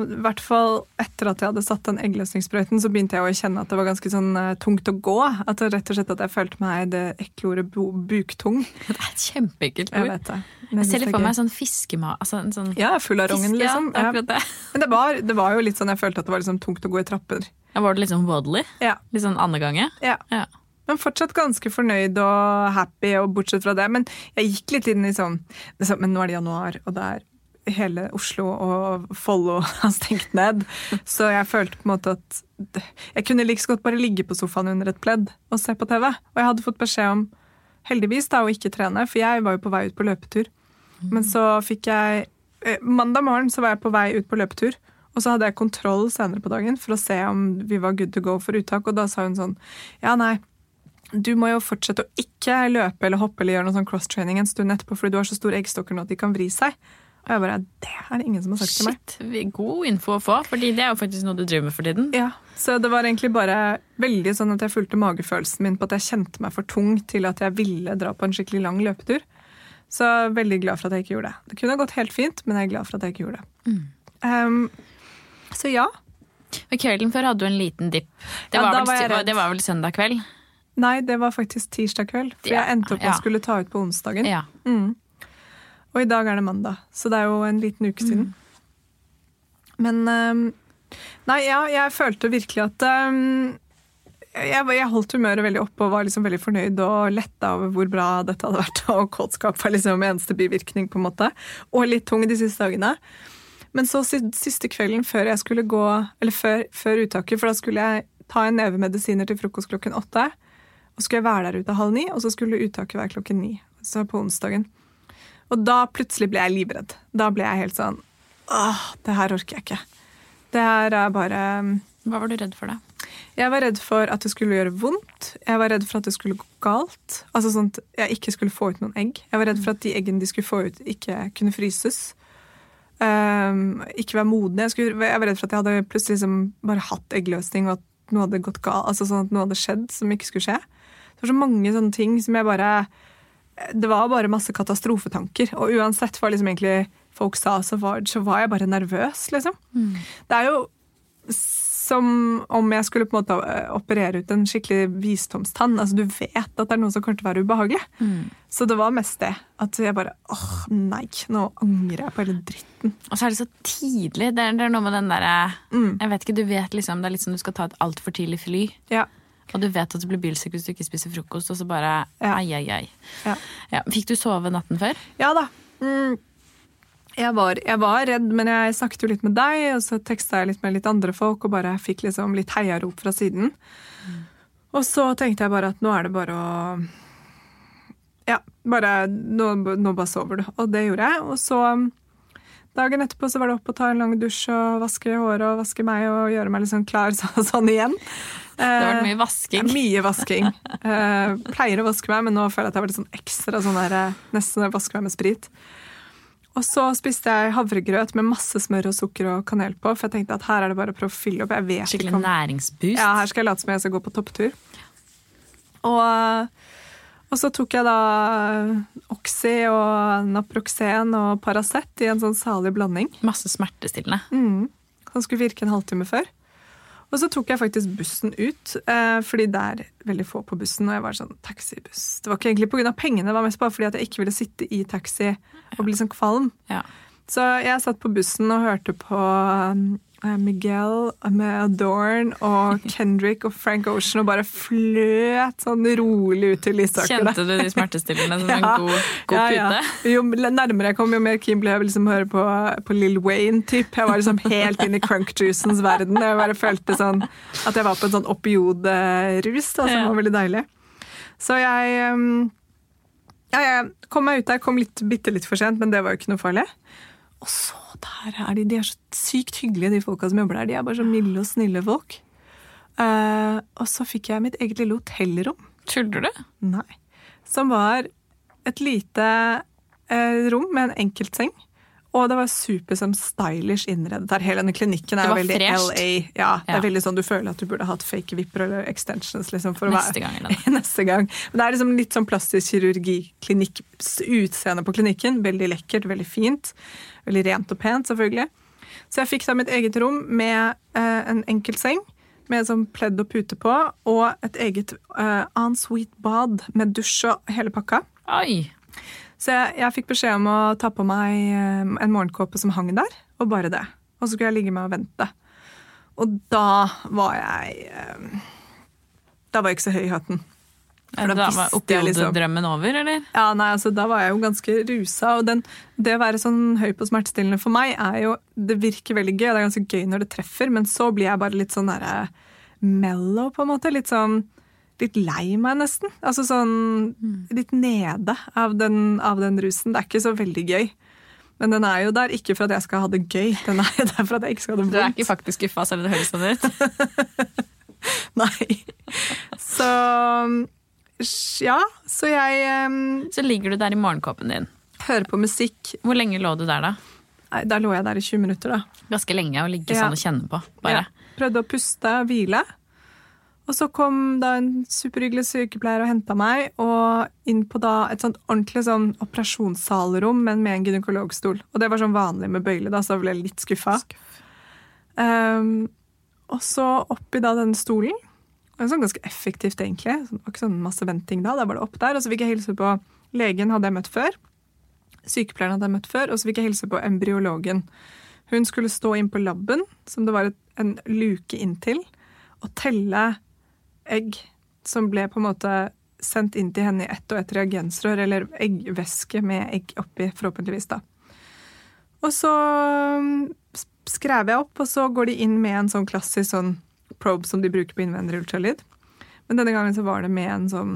i hvert fall etter at jeg hadde satt den eggløsningssprøyten, så begynte jeg å kjenne at det var ganske sånn eh, tungt å gå. At det rett og slett at jeg følte meg det ekle ordet buktung. Det er et kjempeekkelt ord. Jeg vet det. Jeg ser litt for meg sånn fiskema... Altså sånn ja, full av rogn, liksom. Ja, det. Men det var, det var, jo litt sånn jeg følte at det var liksom tungt å gå i trapper. Ja, Var det litt sånn wobbly? Ja. Litt sånn andregange? Ja. ja. Men fortsatt ganske fornøyd og happy, og bortsett fra det. Men jeg gikk litt inn i sånn Men nå er det januar, og det er hele Oslo og Follo har stengt ned. Så jeg følte på en måte at jeg kunne like godt bare ligge på sofaen under et pledd og se på TV. Og jeg hadde fått beskjed om, heldigvis, da, å ikke trene, for jeg var jo på vei ut på løpetur. Men så fikk jeg eh, Mandag morgen så var jeg på vei ut på løpetur. Og så hadde jeg kontroll senere på dagen for å se om vi var good to go for uttak. Og da sa hun sånn Ja, nei, du må jo fortsette å ikke løpe eller hoppe eller gjøre noe sånn cross-training en stund etterpå, fordi du har så store eggstokker nå at de kan vri seg. Og jeg bare Det er det ingen som har sagt til meg. God info å få, fordi det er jo faktisk noe du driver med for tiden. Ja, Så det var egentlig bare veldig sånn at jeg fulgte magefølelsen min på at jeg kjente meg for tung til at jeg ville dra på en skikkelig lang løpetur. Så veldig glad for at jeg ikke gjorde det. Det kunne gått helt fint, men jeg er glad for at jeg ikke gjorde det. Um, så ja. Men kvelden før hadde du en liten dipp. Det, Ja, var, vel, var det var vel søndag kveld? Nei, det var faktisk tirsdag kveld. For Ja, jeg endte opp med ja. å skulle ta ut på onsdagen. Ja. Og i dag er det mandag, så det er jo en liten uke siden. Men um, Nei, ja, jeg følte virkelig at um, jeg, jeg holdt humøret veldig oppe og var liksom veldig fornøyd og letta over hvor bra dette hadde vært. Og kåtskap var liksom eneste bivirkning, på en måte. Og litt tung de siste dagene. Men så siste kvelden før jeg skulle gå, eller før, før uttaket, for da skulle jeg ta en neve medisiner til frokost klokken åtte. Og så skulle jeg være der ute halv ni, og så skulle uttaket være klokken ni. Så på onsdagen. Og da plutselig ble jeg livredd. Da ble jeg helt sånn Åh, det her orker jeg ikke. Det her er bare Hva var du redd for, da? Jeg var redd for at det skulle gjøre vondt. Jeg var redd for at det skulle gå galt. Altså sånn at jeg ikke skulle få ut noen egg. Jeg var redd for at de eggene de skulle få ut, ikke kunne fryses. Um, ikke være modne. Jeg, skulle, jeg var redd for at jeg hadde plutselig liksom bare hatt eggløsning, og at noe hadde gått galt. Altså sånn at noe hadde skjedd som ikke skulle skje. Det var så mange sånne ting som jeg bare Det var bare masse katastrofetanker. Og uansett hva liksom egentlig folk sa, så var, så var jeg bare nervøs, liksom. Det er jo som om jeg skulle på en måte eh, operere ut en skikkelig visdomstann. Altså, du vet at det er noe som kommer til å være ubehagelig. Så det var mest det. At jeg bare åh, nei, nå angrer jeg på hele dritten. Og så er det så tidlig. Det er, det er noe med den derre Jeg vet ikke, du vet liksom Det er litt som du skal ta et altfor tidlig fly. Ja. Og du vet at du blir bilsyk hvis du ikke spiser frokost, og så bare Ja. ai, ai, ai. Ja, Ja. Fikk du sove natten før? ja da. Mm. Jeg, var, jeg var redd, men jeg snakket jo litt med deg, og så teksta jeg litt med litt andre folk, og bare fikk liksom litt heiarop fra siden. Og så tenkte jeg bare at nå er det bare å Ja, bare nå, nå bare sover du. Og det gjorde jeg. Og så dagen etterpå så var det opp og ta en lang dusj og vaske håret og vaske meg og gjøre meg litt sånn klar så, sånn igjen. Det har vært mye Ja, vasking. mye vasking. Eh, pleier å vaske meg, men nå føler jeg at jeg var litt sånn ekstra sånn der, eh, nesten vasker meg med sprit. Og så spiste jeg havregrøt med masse smør og sukker og kanel på, for jeg tenkte at her er det bare å prøve å fylle opp. Jeg vet Skikkelig ikke om... næringsboost. Ja, her skal jeg late som jeg skal gå på topptur. Og, og så tok jeg da Oxy og Naproxen og Paracet i en sånn salig blanding. Masse smertestillende. Mm. Som skulle virke en halvtime før. Og så tok jeg faktisk bussen ut, eh, fordi det er veldig få på bussen. Og jeg var sånn, taxibuss. Det var ikke egentlig pga. pengene, det var mest bare fordi jeg ikke ville sitte i taxi og bli sånn kvalm. Ja. Så jeg satt på bussen og hørte på eh, Miguel med Adorn og Kendrick og Frank Ocean og bare fløt sånn rolig ut til Lysaker. Kjente du de smertestillende som en god, god Ja, ja. pute? Jo nærmere jeg kom, jo mer keen ble jeg liksom høre på, på Lil Wayne. Typ. Jeg var liksom helt inne i crunk-juicens verden. Jeg bare følte sånn at jeg var på en sånn opiodrus, da, som Ja. var veldig deilig. Så jeg um, Ja, jeg kom meg ut der, kom litt, bitte litt for sent, men det var jo ikke noe farlig. Og så der er de. De er så sykt hyggelige, de folka som jobber der. De er bare så milde og snille folk. Eh, og så fikk jeg mitt eget lille hotellrom. Tuller du? Nei. Som var et lite eh, rom med en enkeltseng. Og det var super som stylish innredet der. Hele denne klinikken er veldig fresht. LA. Ja, det Ja. er veldig sånn Du føler at du burde hatt fake vipper eller extensions. Liksom, for å være, gang. Neste gang. Men det er liksom litt sånn plastisk kirurgiklinikk. Utseende på klinikken. Veldig lekkert, veldig fint. Veldig rent og pent, selvfølgelig. Så jeg fikk da mitt eget rom med eh, en enkel seng. Med sånn pledd og pute på, og et eget eh, en suite bad med dusj og hele pakka. Oi! Så jeg, jeg fikk beskjed om å ta på meg eh, en morgenkåpe som hang der, og bare det. Og så skulle jeg ligge med og vente. Og da var jeg eh, Da var jeg ikke så høy i hatten. For Da da var jeg liksom- over, eller? Ja, nei, altså Da var jeg jo ganske rusa. Og den, det å være sånn høy på smertestillende for meg er jo Det virker veldig gøy, og det er ganske gøy når det treffer, men så blir jeg bare litt sånn derre mellow, på en måte. Litt sånn Litt lei meg, nesten. Altså sånn Litt nede av den, av den rusen. Det er ikke så veldig gøy. Men den er jo der ikke for at jeg skal ha det gøy, den er jo der for at jeg ikke skal ha det Du er ikke faktisk skuffa, selv om det høres sånn ut? Nei. Så ja, så jeg um, Så ligger du der i morgenkåpen din. hører på musikk Hvor lenge lå du der, da? Nei, Da lå jeg der i 20 minutter, da. Ganske lenge å ligge Ja. sånn og kjenne på. Bare. Ja. Prøvde å puste og hvile. Og så kom da en superhyggelig sykepleier og henta meg, og inn på da et sånt ordentlig sånn operasjonssalrom, men med en gynekologstol. Og det var sånn vanlig med bøyle, da, så da ble jeg litt skuffa. Um, og så oppi da denne stolen. Det sånn ganske effektivt, egentlig. Det var ikke sånn masse venting da. Da var det opp der. Og så fikk jeg hilse på legen hadde jeg møtt før. Sykepleieren hadde jeg møtt før. Og så fikk jeg hilse på embryologen. Hun skulle stå inn på laben, som det var et, en luke inntil, og telle egg som ble på en måte sendt inn til henne i ett og ett reagensrør, eller eggvæske med egg oppi, forhåpentligvis, da. Og så mm, skrev jeg opp, og så går de inn med en sånn klassisk sånn probe som de bruker på innvendig ultralyd. Men denne gangen så var det med en sånn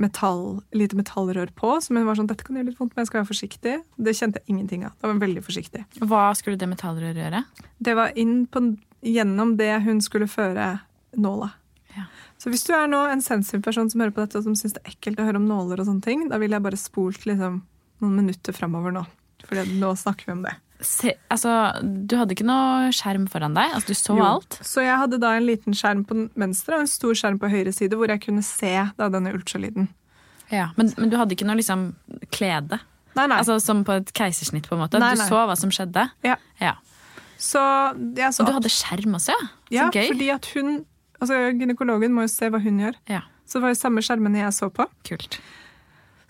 metall, lite metallrør på, som hun var sånn, dette kan gjøre litt vondt, men jeg skal være forsiktig. Det kjente jeg ingenting av. Da var veldig forsiktig. Hva skulle det metallrøret gjøre? Det var inn på, gjennom det hun skulle føre nåla. Ja. Så hvis du er nå en sensitiv person som hører på dette, og som syns det er ekkelt å høre om nåler og sånne ting, da ville jeg bare spolt liksom, noen minutter framover nå. For nå snakker vi om det. Se, altså, du hadde ikke noe skjerm foran deg? Altså, du så Jo. alt? Så jeg hadde da en liten skjerm på venstre og en stor skjerm på høyre side, hvor jeg kunne se da, denne ultralyden. Ja. Men, men du hadde ikke noe liksom klede? Nei, nei. Altså Som på et keisersnitt, på en måte? Nei, Du så hva som skjedde? ja. Ja. Så så du hadde skjerm også, ja? Så ja, gøy. fordi at hun Altså, Gynekologen må jo se hva hun gjør. Ja, Så det var jo samme skjermene jeg så på. kult.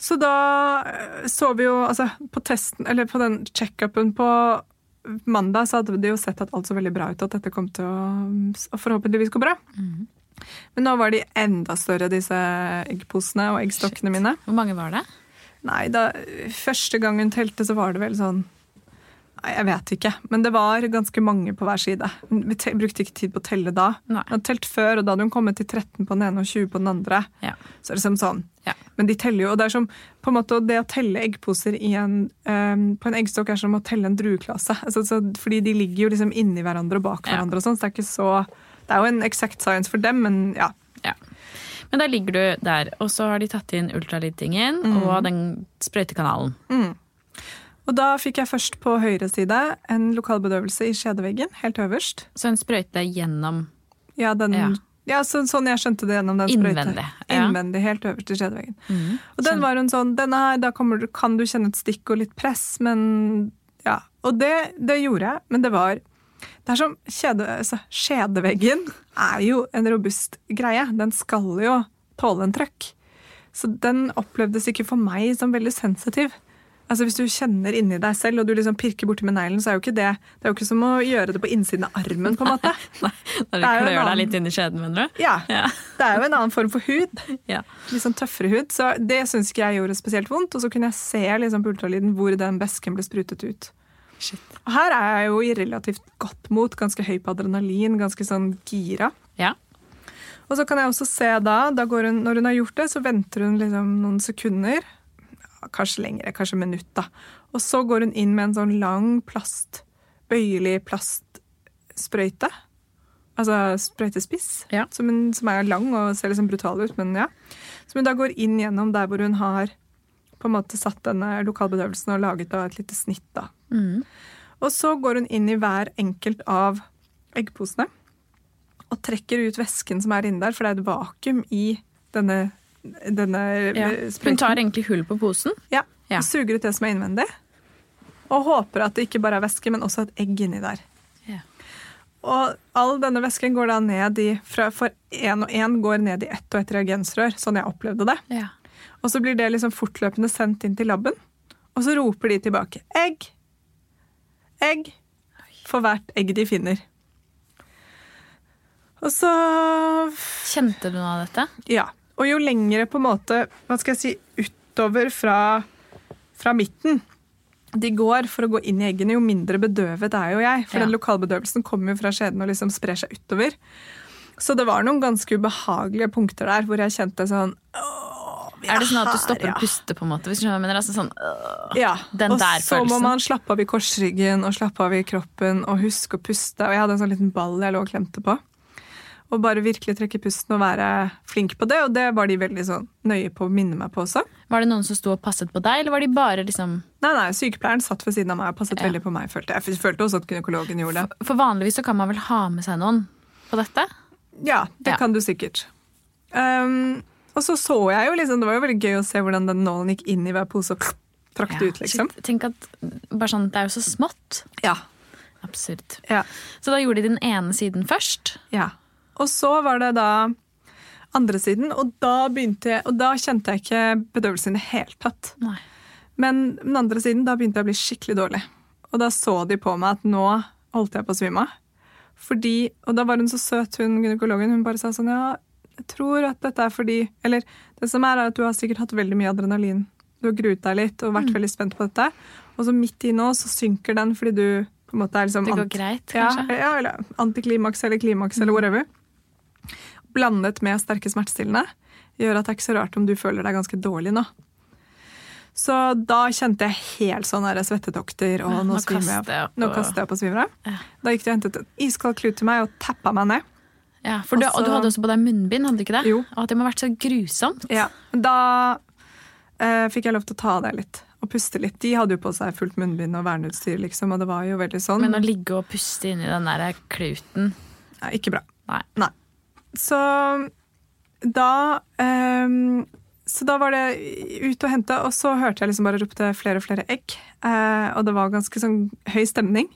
Så da eh, så vi jo Altså, på testen, eller på den checkupen på mandag, så hadde de jo sett at alt så veldig bra ut, at dette kom til å, forhåpentligvis gå bra. Mm. Men nå var de enda større, disse eggposene og eggstokkene mine. Hvor mange var det? Nei, da første gang hun telte, så var det vel sånn jeg vet ikke. Men det var ganske mange på hver side. Vi te brukte ikke tid på å telle da. Nei. Hun hadde telt før, og da hadde hun kommet til 13 på den ene og 20 på den andre. Ja. Så er det liksom sånn. Ja. Men de teller jo, og det er som på en måte det å telle eggposer i en, um, på en eggstokk er som å telle en drueklase. Altså, så, fordi de ligger jo liksom inni hverandre og bak Ja. hverandre og sånn, så det er ikke så Det er jo en exact science for dem, men ja. Ja. Men da ligger du der, og så har de tatt inn ultralydtingen Mm. og den sprøytekanalen. Og da fikk jeg først på høyre side en lokalbedøvelse i skjedeveggen, helt øverst. Så en sprøyte gjennom Ja, den, Ja. ja. så, sånn jeg skjønte det gjennom den sprøyta. Innvendig, ja. Innvendig, helt øverst i skjedeveggen. Mm, Og den var en sånn, denne her, da kommer, du- kan du kjenne et stikk og litt press, men ja. Og det, det gjorde jeg, men det var det er som kjede, altså, Skjedeveggen er jo en robust greie. Den skal jo tåle en trøkk. Så den opplevdes ikke for meg som veldig sensitiv. Altså Hvis du kjenner inni deg selv og du liksom pirker borti med neglen, så er jo ikke det Det er jo ikke som å gjøre det på innsiden av armen. på en måte. Når du klør deg litt inn i skjeden, mener du? Ja, Ja. Det er jo en annen form for hud. ja. Litt sånn tøffere hud. Så det syns ikke jeg gjorde spesielt vondt. Og så kunne jeg se liksom på ultralyden hvor den væsken ble sprutet ut. Shit. Og her er jeg jo i relativt godt mot, ganske høy på adrenalin, ganske sånn gira. Ja. Og så kan jeg også se da, da går hun, når hun har gjort det, så venter hun liksom noen sekunder. Kanskje lengre, kanskje minutt, da. Og så går hun inn med en sånn lang plast, bøyelig plastsprøyte. Altså sprøytespiss, Ja. som, hun, som er lang og ser liksom brutal ut, men ja. Som hun da går inn gjennom der hvor hun har på en måte satt denne lokalbedøvelsen og laget da et lite snitt. da. Mm. Og så går hun inn i hver enkelt av eggposene og trekker ut væsken som er inni der, for det er et vakuum i denne, denne ja. Hun tar egentlig hull på posen. ja, Ja. suger ut det som er innvendig. Og håper at det ikke bare er væske, men også et egg inni der. Ja. Og all denne væsken går da ned i fra, For én og én går ned i ett og ett reagensrør, sånn jeg opplevde det. Ja. Og så blir det liksom fortløpende sendt inn til laben. Og så roper de tilbake 'egg', 'egg' for hvert egg de finner. Og så Kjente du noe av dette? Ja. Og jo lengre på en måte, hva skal jeg si, utover fra, fra midten de går for å gå inn i eggene, jo mindre bedøvet er jo jeg. For Ja. den lokalbedøvelsen kommer jo fra skjeden og liksom sprer seg utover. Så det var noen ganske ubehagelige punkter der hvor jeg kjente sånn Er det sånn at du stopper å puste, på en måte? Hvis du mener? Altså sånn, øh. Ja, Den og der så må man slappe av i korsryggen og slappe av i kroppen og huske å puste. Og jeg hadde en sånn liten ball jeg lå og klemte på. Og bare virkelig trekke pusten og være flink på det. Og det var de veldig sånn nøye på å minne meg på også. Var det noen som sto og passet på deg, eller var de bare liksom Nei, nei, Sykepleieren satt ved siden av meg og passet Ja. veldig på meg. følte Jeg Jeg følte også at gynekologen gjorde det. For vanligvis så kan man vel ha med seg noen på dette? Ja, det Ja. kan du sikkert. Um, og så så jeg jo liksom, Det var jo veldig gøy å se hvordan den nålen gikk inn i hver pose og trakk det ut, liksom. Shit, Tenk at bare sånn, Det er jo så smått. Ja. Absurd. ja. Så da gjorde de den ene siden først. Ja. Og så var det da andre siden, og da jeg, og da kjente jeg ikke bedøvelsen i det hele tatt. Nei. Men den andre siden, da begynte jeg å bli skikkelig dårlig. Og da så de på meg at nå holdt jeg på å svime av. Fordi, og da var hun så søt, hun gynekologen. Hun bare sa sånn Ja, jeg tror at dette er fordi Eller det som er, er at du har sikkert hatt veldig mye adrenalin. Du har gruet deg litt og vært veldig spent på dette. Og så midt i nå så synker den fordi du på en måte er liksom Det går greit, kanskje? ja, eller antiklimaks eller klimaks eller whatever. Blandet med sterke smertestillende gjør at det er ikke så rart om du føler deg ganske dårlig nå. Så da kjente jeg helt sånn svettetokter, og Ja, nå, nå kaster jeg nå kaster jeg opp og svimer av. Ja. Da gikk de og hentet en iskald klut til meg og tappa meg ned. Ja, for du, Og og du hadde også på deg munnbind, hadde du ikke det? Jo. Og det må ha vært så grusomt. Ja. Da eh, fikk jeg lov til å ta det litt og puste litt. De hadde jo på seg fullt munnbind og verneutstyr, liksom, og det var jo veldig sånn. Men å ligge og puste inni den der kluten Nei, ikke bra. Nei. Så da um, Så da var det ut og hente, og så hørte jeg liksom bare ropte flere og flere egg. Eh, og det var ganske sånn høy stemning.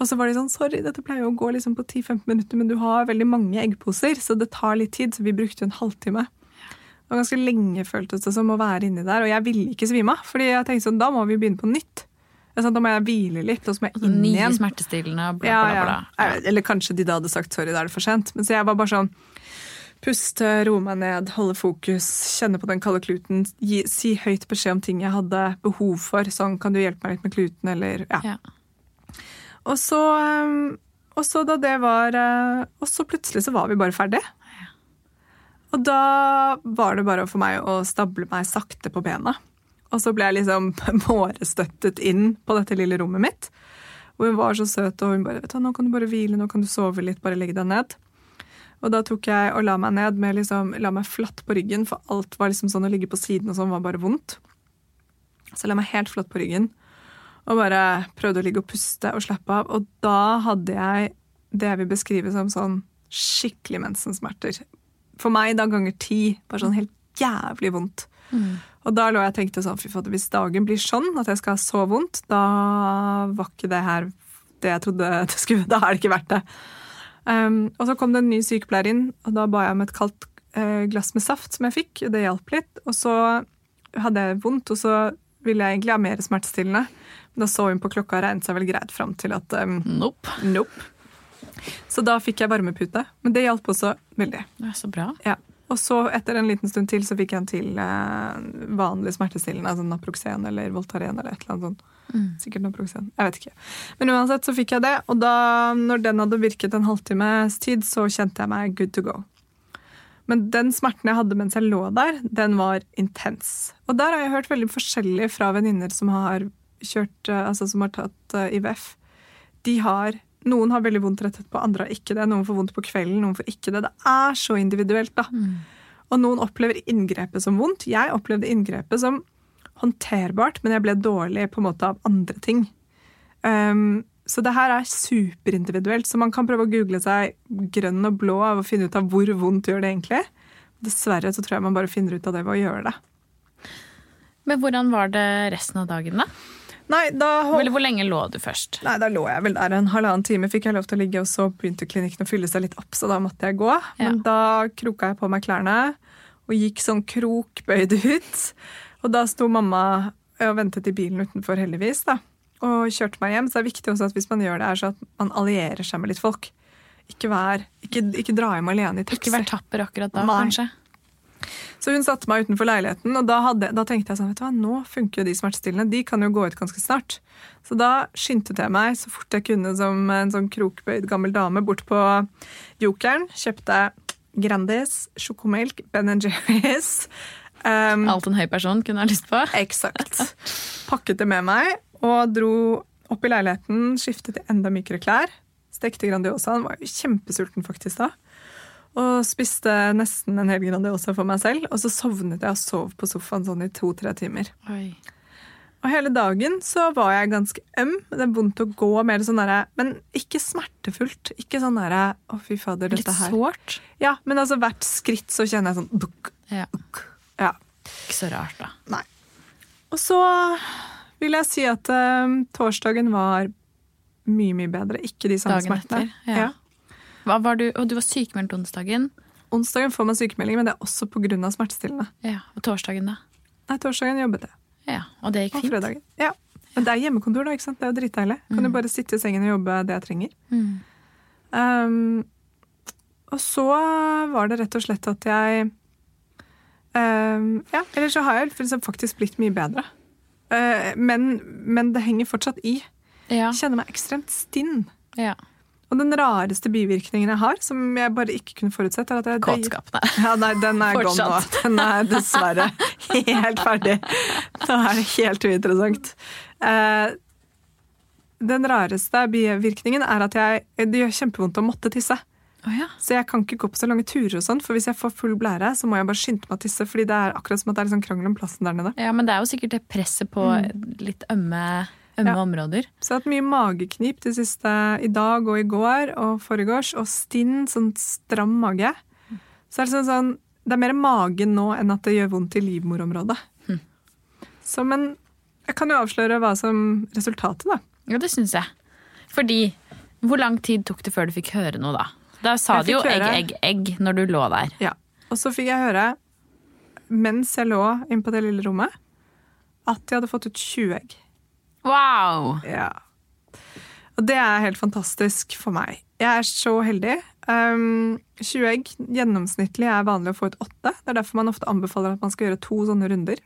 Og så var de sånn Sorry, dette pleier å gå liksom på 10-15 minutter, men du har veldig mange eggposer, så det tar litt tid. Så vi brukte en halvtime. Var ganske lenge, føltes det som, å være inni der. Og jeg ville ikke svime av, fordi jeg tenkte sånn, da må vi begynne på nytt. Sa, da må jeg hvile litt, og så må jeg inn Nye igjen. smertestillende og bla, Ja, bla, ja. bla. Eller kanskje de da hadde sagt sorry, da er det for sent. Men så jeg var bare sånn Puste, roe meg ned, holde fokus, kjenne på den kalde kluten. Gi, si høyt beskjed om ting jeg hadde behov for. Sånn, kan du hjelpe meg litt med kluten, eller ja. Ja. Og så, eh, og så da det var eh, Og så plutselig så var vi bare ferdig. Og da var det bare for meg å stable meg sakte på bena. Og så ble jeg liksom mårestøttet inn på dette lille rommet mitt. Og hun var så søt, og hun bare vet du, 'Nå kan du bare hvile, nå kan du sove litt, bare legg deg ned'. Og da tok jeg og la meg ned med liksom, la meg flatt på ryggen, for alt var liksom sånn å ligge på siden og sånn var bare vondt. Så la meg helt flatt på ryggen og bare prøvde å ligge og puste og slappe av. Og da hadde jeg det jeg vil beskrive som sånn skikkelig mensensmerter. For meg da ganger ti. Bare sånn helt jævlig vondt. Og da lå jeg og tenkte sånn, fy fader, hvis dagen blir sånn at jeg skal ha så vondt, da var ikke det her det jeg trodde det skulle Da er det ikke verdt det. Um, og så kom det en ny sykepleier inn, og da ba jeg om et kaldt eh, glass med saft som jeg fikk. og Det hjalp litt. Og så hadde jeg vondt, og så ville jeg egentlig ha mer smertestillende. Men da så hun på klokka og regnet seg vel greit fram til at um, Nope. nope. Så da fikk jeg varmepute. Men det hjalp også veldig. Det er så bra. Ja. Og så etter en liten stund til så fikk jeg en til eh, vanlig smertestillende, altså Naproxen eller Voltaren eller et eller annet sånt. Sikkert Naproxen. Jeg vet ikke. Men uansett så fikk jeg det, og da når den hadde virket en halvtimes tid, så kjente jeg meg good to go. Men den smerten jeg hadde mens jeg lå der, den var intens. Og der har jeg hørt veldig forskjellig fra venninner som har kjørt, eh, altså som har tatt eh, IVF. De har noen har veldig vondt rett etterpå, andre har ikke det. Noen får vondt på kvelden, noen får ikke det. Det er så individuelt, da. Og noen opplever inngrepet som vondt. Jeg opplevde inngrepet som håndterbart, men jeg ble dårlig på en måte av andre ting. Um, så det her er superindividuelt, så man kan prøve å google seg grønn og blå av å finne ut av hvor vondt gjør det egentlig. Dessverre så tror jeg man bare finner ut av det ved å gjøre det. Men hvordan var det resten av dagen, da? Nei, da Eller hvor lenge lå du først? Nei, da lå jeg vel der en halvannen time, fikk jeg lov til å ligge, og så begynte klinikken å fylle seg litt opp, så da måtte jeg gå. Men Ja. da kroka jeg på meg klærne og gikk sånn krokbøyd ut. Og da sto mamma og ventet i bilen utenfor, heldigvis, da, og kjørte meg hjem. Så det er viktig også at hvis man gjør det, er så at man allierer seg med litt folk. Ikke, vær, ikke, ikke dra hjem alene i taxi. Ikke vær tapper akkurat da, Nei. kanskje? Så hun satte meg utenfor leiligheten, og da, hadde, da tenkte jeg sånn, vet du hva, nå funker jo de smertestillende. De kan jo gå ut ganske snart. Så da skyndte jeg meg så fort jeg kunne som en sånn krokbøyd gammel dame bort på Jokeren. Kjøpte Grandis, sjokomelk, Ben Jerry's. Um, Alt en høy person kunne ha lyst på? Eksakt. Pakket det med meg og dro opp i leiligheten, skiftet til enda mykere klær. Stekte Grandiosaen. Var jo kjempesulten faktisk da. Og spiste nesten en hel Grandiosa for meg selv. Og så sovnet jeg og sov på sofaen sånn i to-tre timer. Oi. Og hele dagen så var jeg ganske øm. Det er vondt å gå mer sånn der, Men ikke smertefullt. Ikke sånn derre Å, fy fader, Litt dette her. sårt. Ja, men altså hvert skritt så kjenner jeg sånn dukk, Ja. Ja. Ikke så rart, da. Nei. Og så vil jeg si at uh, torsdagen var mye, mye bedre. Ikke de samme Dagen smertene. etter, ja. Hva var du, og du var sykemeldt onsdagen. Onsdagen får man sykemelding, men det er også pga. smertestillende. Ja. Og torsdagen, da? Nei, torsdagen jobbet jeg. Ja. Og det gikk Og fint? fredagen. Ja. Men det er hjemmekontor, da. ikke sant? Det er jo dritdeilig. Kan jo bare sitte i sengen og jobbe det jeg trenger. Mm. Um, og så var det rett og slett at jeg um, Ja, eller så har jeg liksom faktisk blitt mye bedre. Uh, men, men det henger fortsatt i. Ja. Kjenner meg ekstremt stinn. ja. Og den rareste bivirkningen jeg har, som jeg bare ikke kunne forutsett, er at jeg Kåtskapene. Ja, nei, den er gone nå. Den er dessverre helt ferdig. Nå er det helt uinteressant. Eh, den rareste bivirkningen er at jeg, det gjør kjempevondt å måtte tisse. Oh, ja. Så jeg kan ikke gå på så lange turer, og sånn, for hvis jeg får full blære, så må jeg bare skynde meg å tisse. fordi det er akkurat som at det er sånn krangel om plassen der nede. ja, men det er jo sikkert det presset på litt ømme, ømme Mm. Ja. områder. Så jeg har hatt mye mageknip det siste i dag og i går og foregårs, og stinn, sånn stram mage. Så er det sånn, sånn Det er mer magen nå enn at det gjør vondt i livmorområdet. Så, men jeg kan jo avsløre hva som resultatet, da. Ja, det syns jeg. Fordi Hvor lang tid tok det før du fikk høre noe, da? Da sa du jo egg, egg, egg når du lå der. Ja. Og så fikk jeg høre, mens jeg lå inne på det lille rommet, at jeg hadde fått ut 20 egg. Wow! Ja. Og det er helt fantastisk for meg. Jeg er så heldig. Um, 20 egg gjennomsnittlig er vanlig å få ut 8. Det er derfor man ofte anbefaler at man skal gjøre to sånne runder.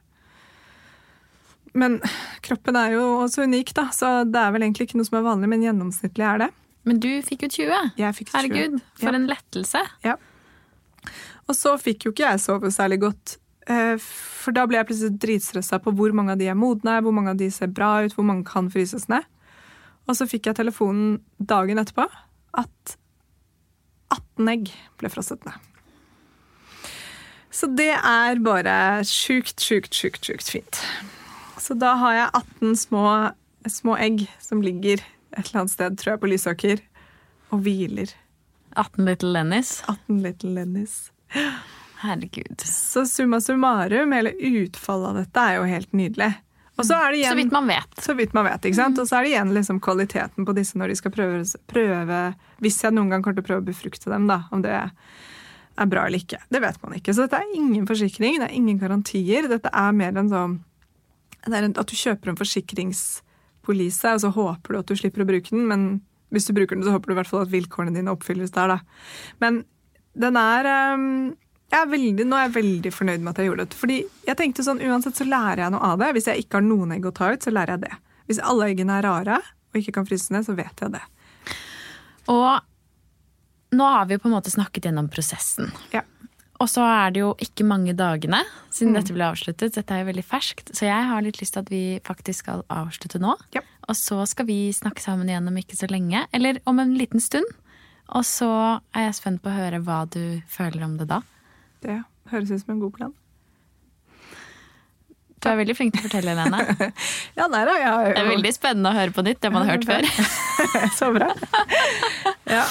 Men kroppen er jo også unik, da, så det er vel egentlig ikke noe som er vanlig, men gjennomsnittlig er det. Men du fikk jo 20. Jeg fikk 20. Herregud, for Ja. en lettelse. Ja. Og så fikk jo ikke jeg sove særlig godt. Eh, For da ble jeg plutselig dritstressa på hvor mange av de er modne, hvor mange av de ser bra ut, hvor mange kan fryses ned. Og så fikk jeg telefonen dagen etterpå at 18 egg ble frosset ned. Så det er bare sjukt, sjukt, sjukt, sjukt fint. Så da har jeg 18 små, små egg som ligger et eller annet sted, tror jeg, på Lysaker, og hviler. 18 Little Lennys. 18 Little Lennys. Herregud. Så summa summarum, hele utfallet av dette er jo helt nydelig. Og så er det igjen, Så vidt man vet. så vidt man vet, ikke sant? Og så er det igjen liksom kvaliteten på disse når de skal prøve, prøve Hvis jeg noen gang kommer til å prøve å befrukte dem, da, om det er bra eller ikke. Det vet man ikke. Så dette er ingen forsikring, det er ingen garantier. Dette er mer en sånn en, At du kjøper en forsikringspolise, og så håper du at du slipper å bruke den, men hvis du bruker den, så håper du i hvert fall at vilkårene dine oppfylles der, da. Men den er jeg er veldig, Nå er jeg veldig fornøyd med at jeg gjorde det. Fordi jeg tenkte sånn, Uansett så lærer jeg noe av det. Hvis jeg ikke har noen egg å ta ut, så lærer jeg det. Hvis alle eggene er rare og ikke kan fryses ned, så vet jeg det. Og nå har vi på en måte snakket gjennom prosessen. Ja. Og så er det jo ikke mange dagene siden Mm. dette ble avsluttet. Dette er jo veldig ferskt, så jeg har litt lyst til at vi faktisk skal avslutte nå. Ja. Og så skal vi snakke sammen igjen om ikke så lenge, eller om en liten stund. Og så er jeg spent på å høre hva du føler om det da. Det høres ut som en god plan. Du er veldig flink til å fortelle, Helene. Ja, nei da, ja, Det er veldig spennende å høre på nytt, det man har hørt før. Så bra. Ja.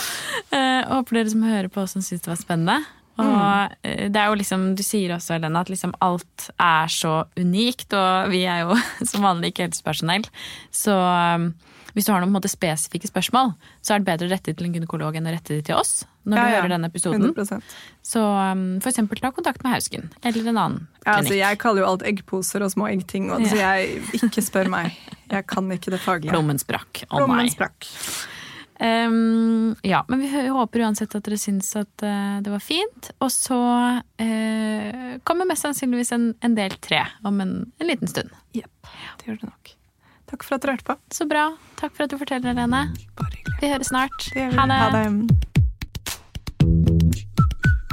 Uh, håper dere som hører på også syns det var spennende. Og eh, det er jo liksom, Du sier også, Helene, at liksom alt er så unikt, og vi er jo som vanlig ikke helsepersonell. Så um, hvis du har noen måte, spesifikke spørsmål, så er det bedre å rette det til en gynekolog enn å rette det til oss. når Ja, du ja. hører denne episoden. 100 Så um, for eksempel ta kontakt med Hausken eller en annen ja, altså. Jeg kaller jo alt eggposer og små eggting, og, så jeg ikke spør meg. Jeg kan ikke det faglige. Plommen sprakk. Å Plommen nei. sprakk. Um, ja, men vi håper uansett at dere syns at uh, det var fint. Og så uh, kommer mest sannsynligvis en, en del tre om en, en liten stund. Jepp, det gjør det nok. Takk for at dere hørte på. Så bra. Takk for at du forteller, Helene. Vi høres snart. Ha det. Ha det.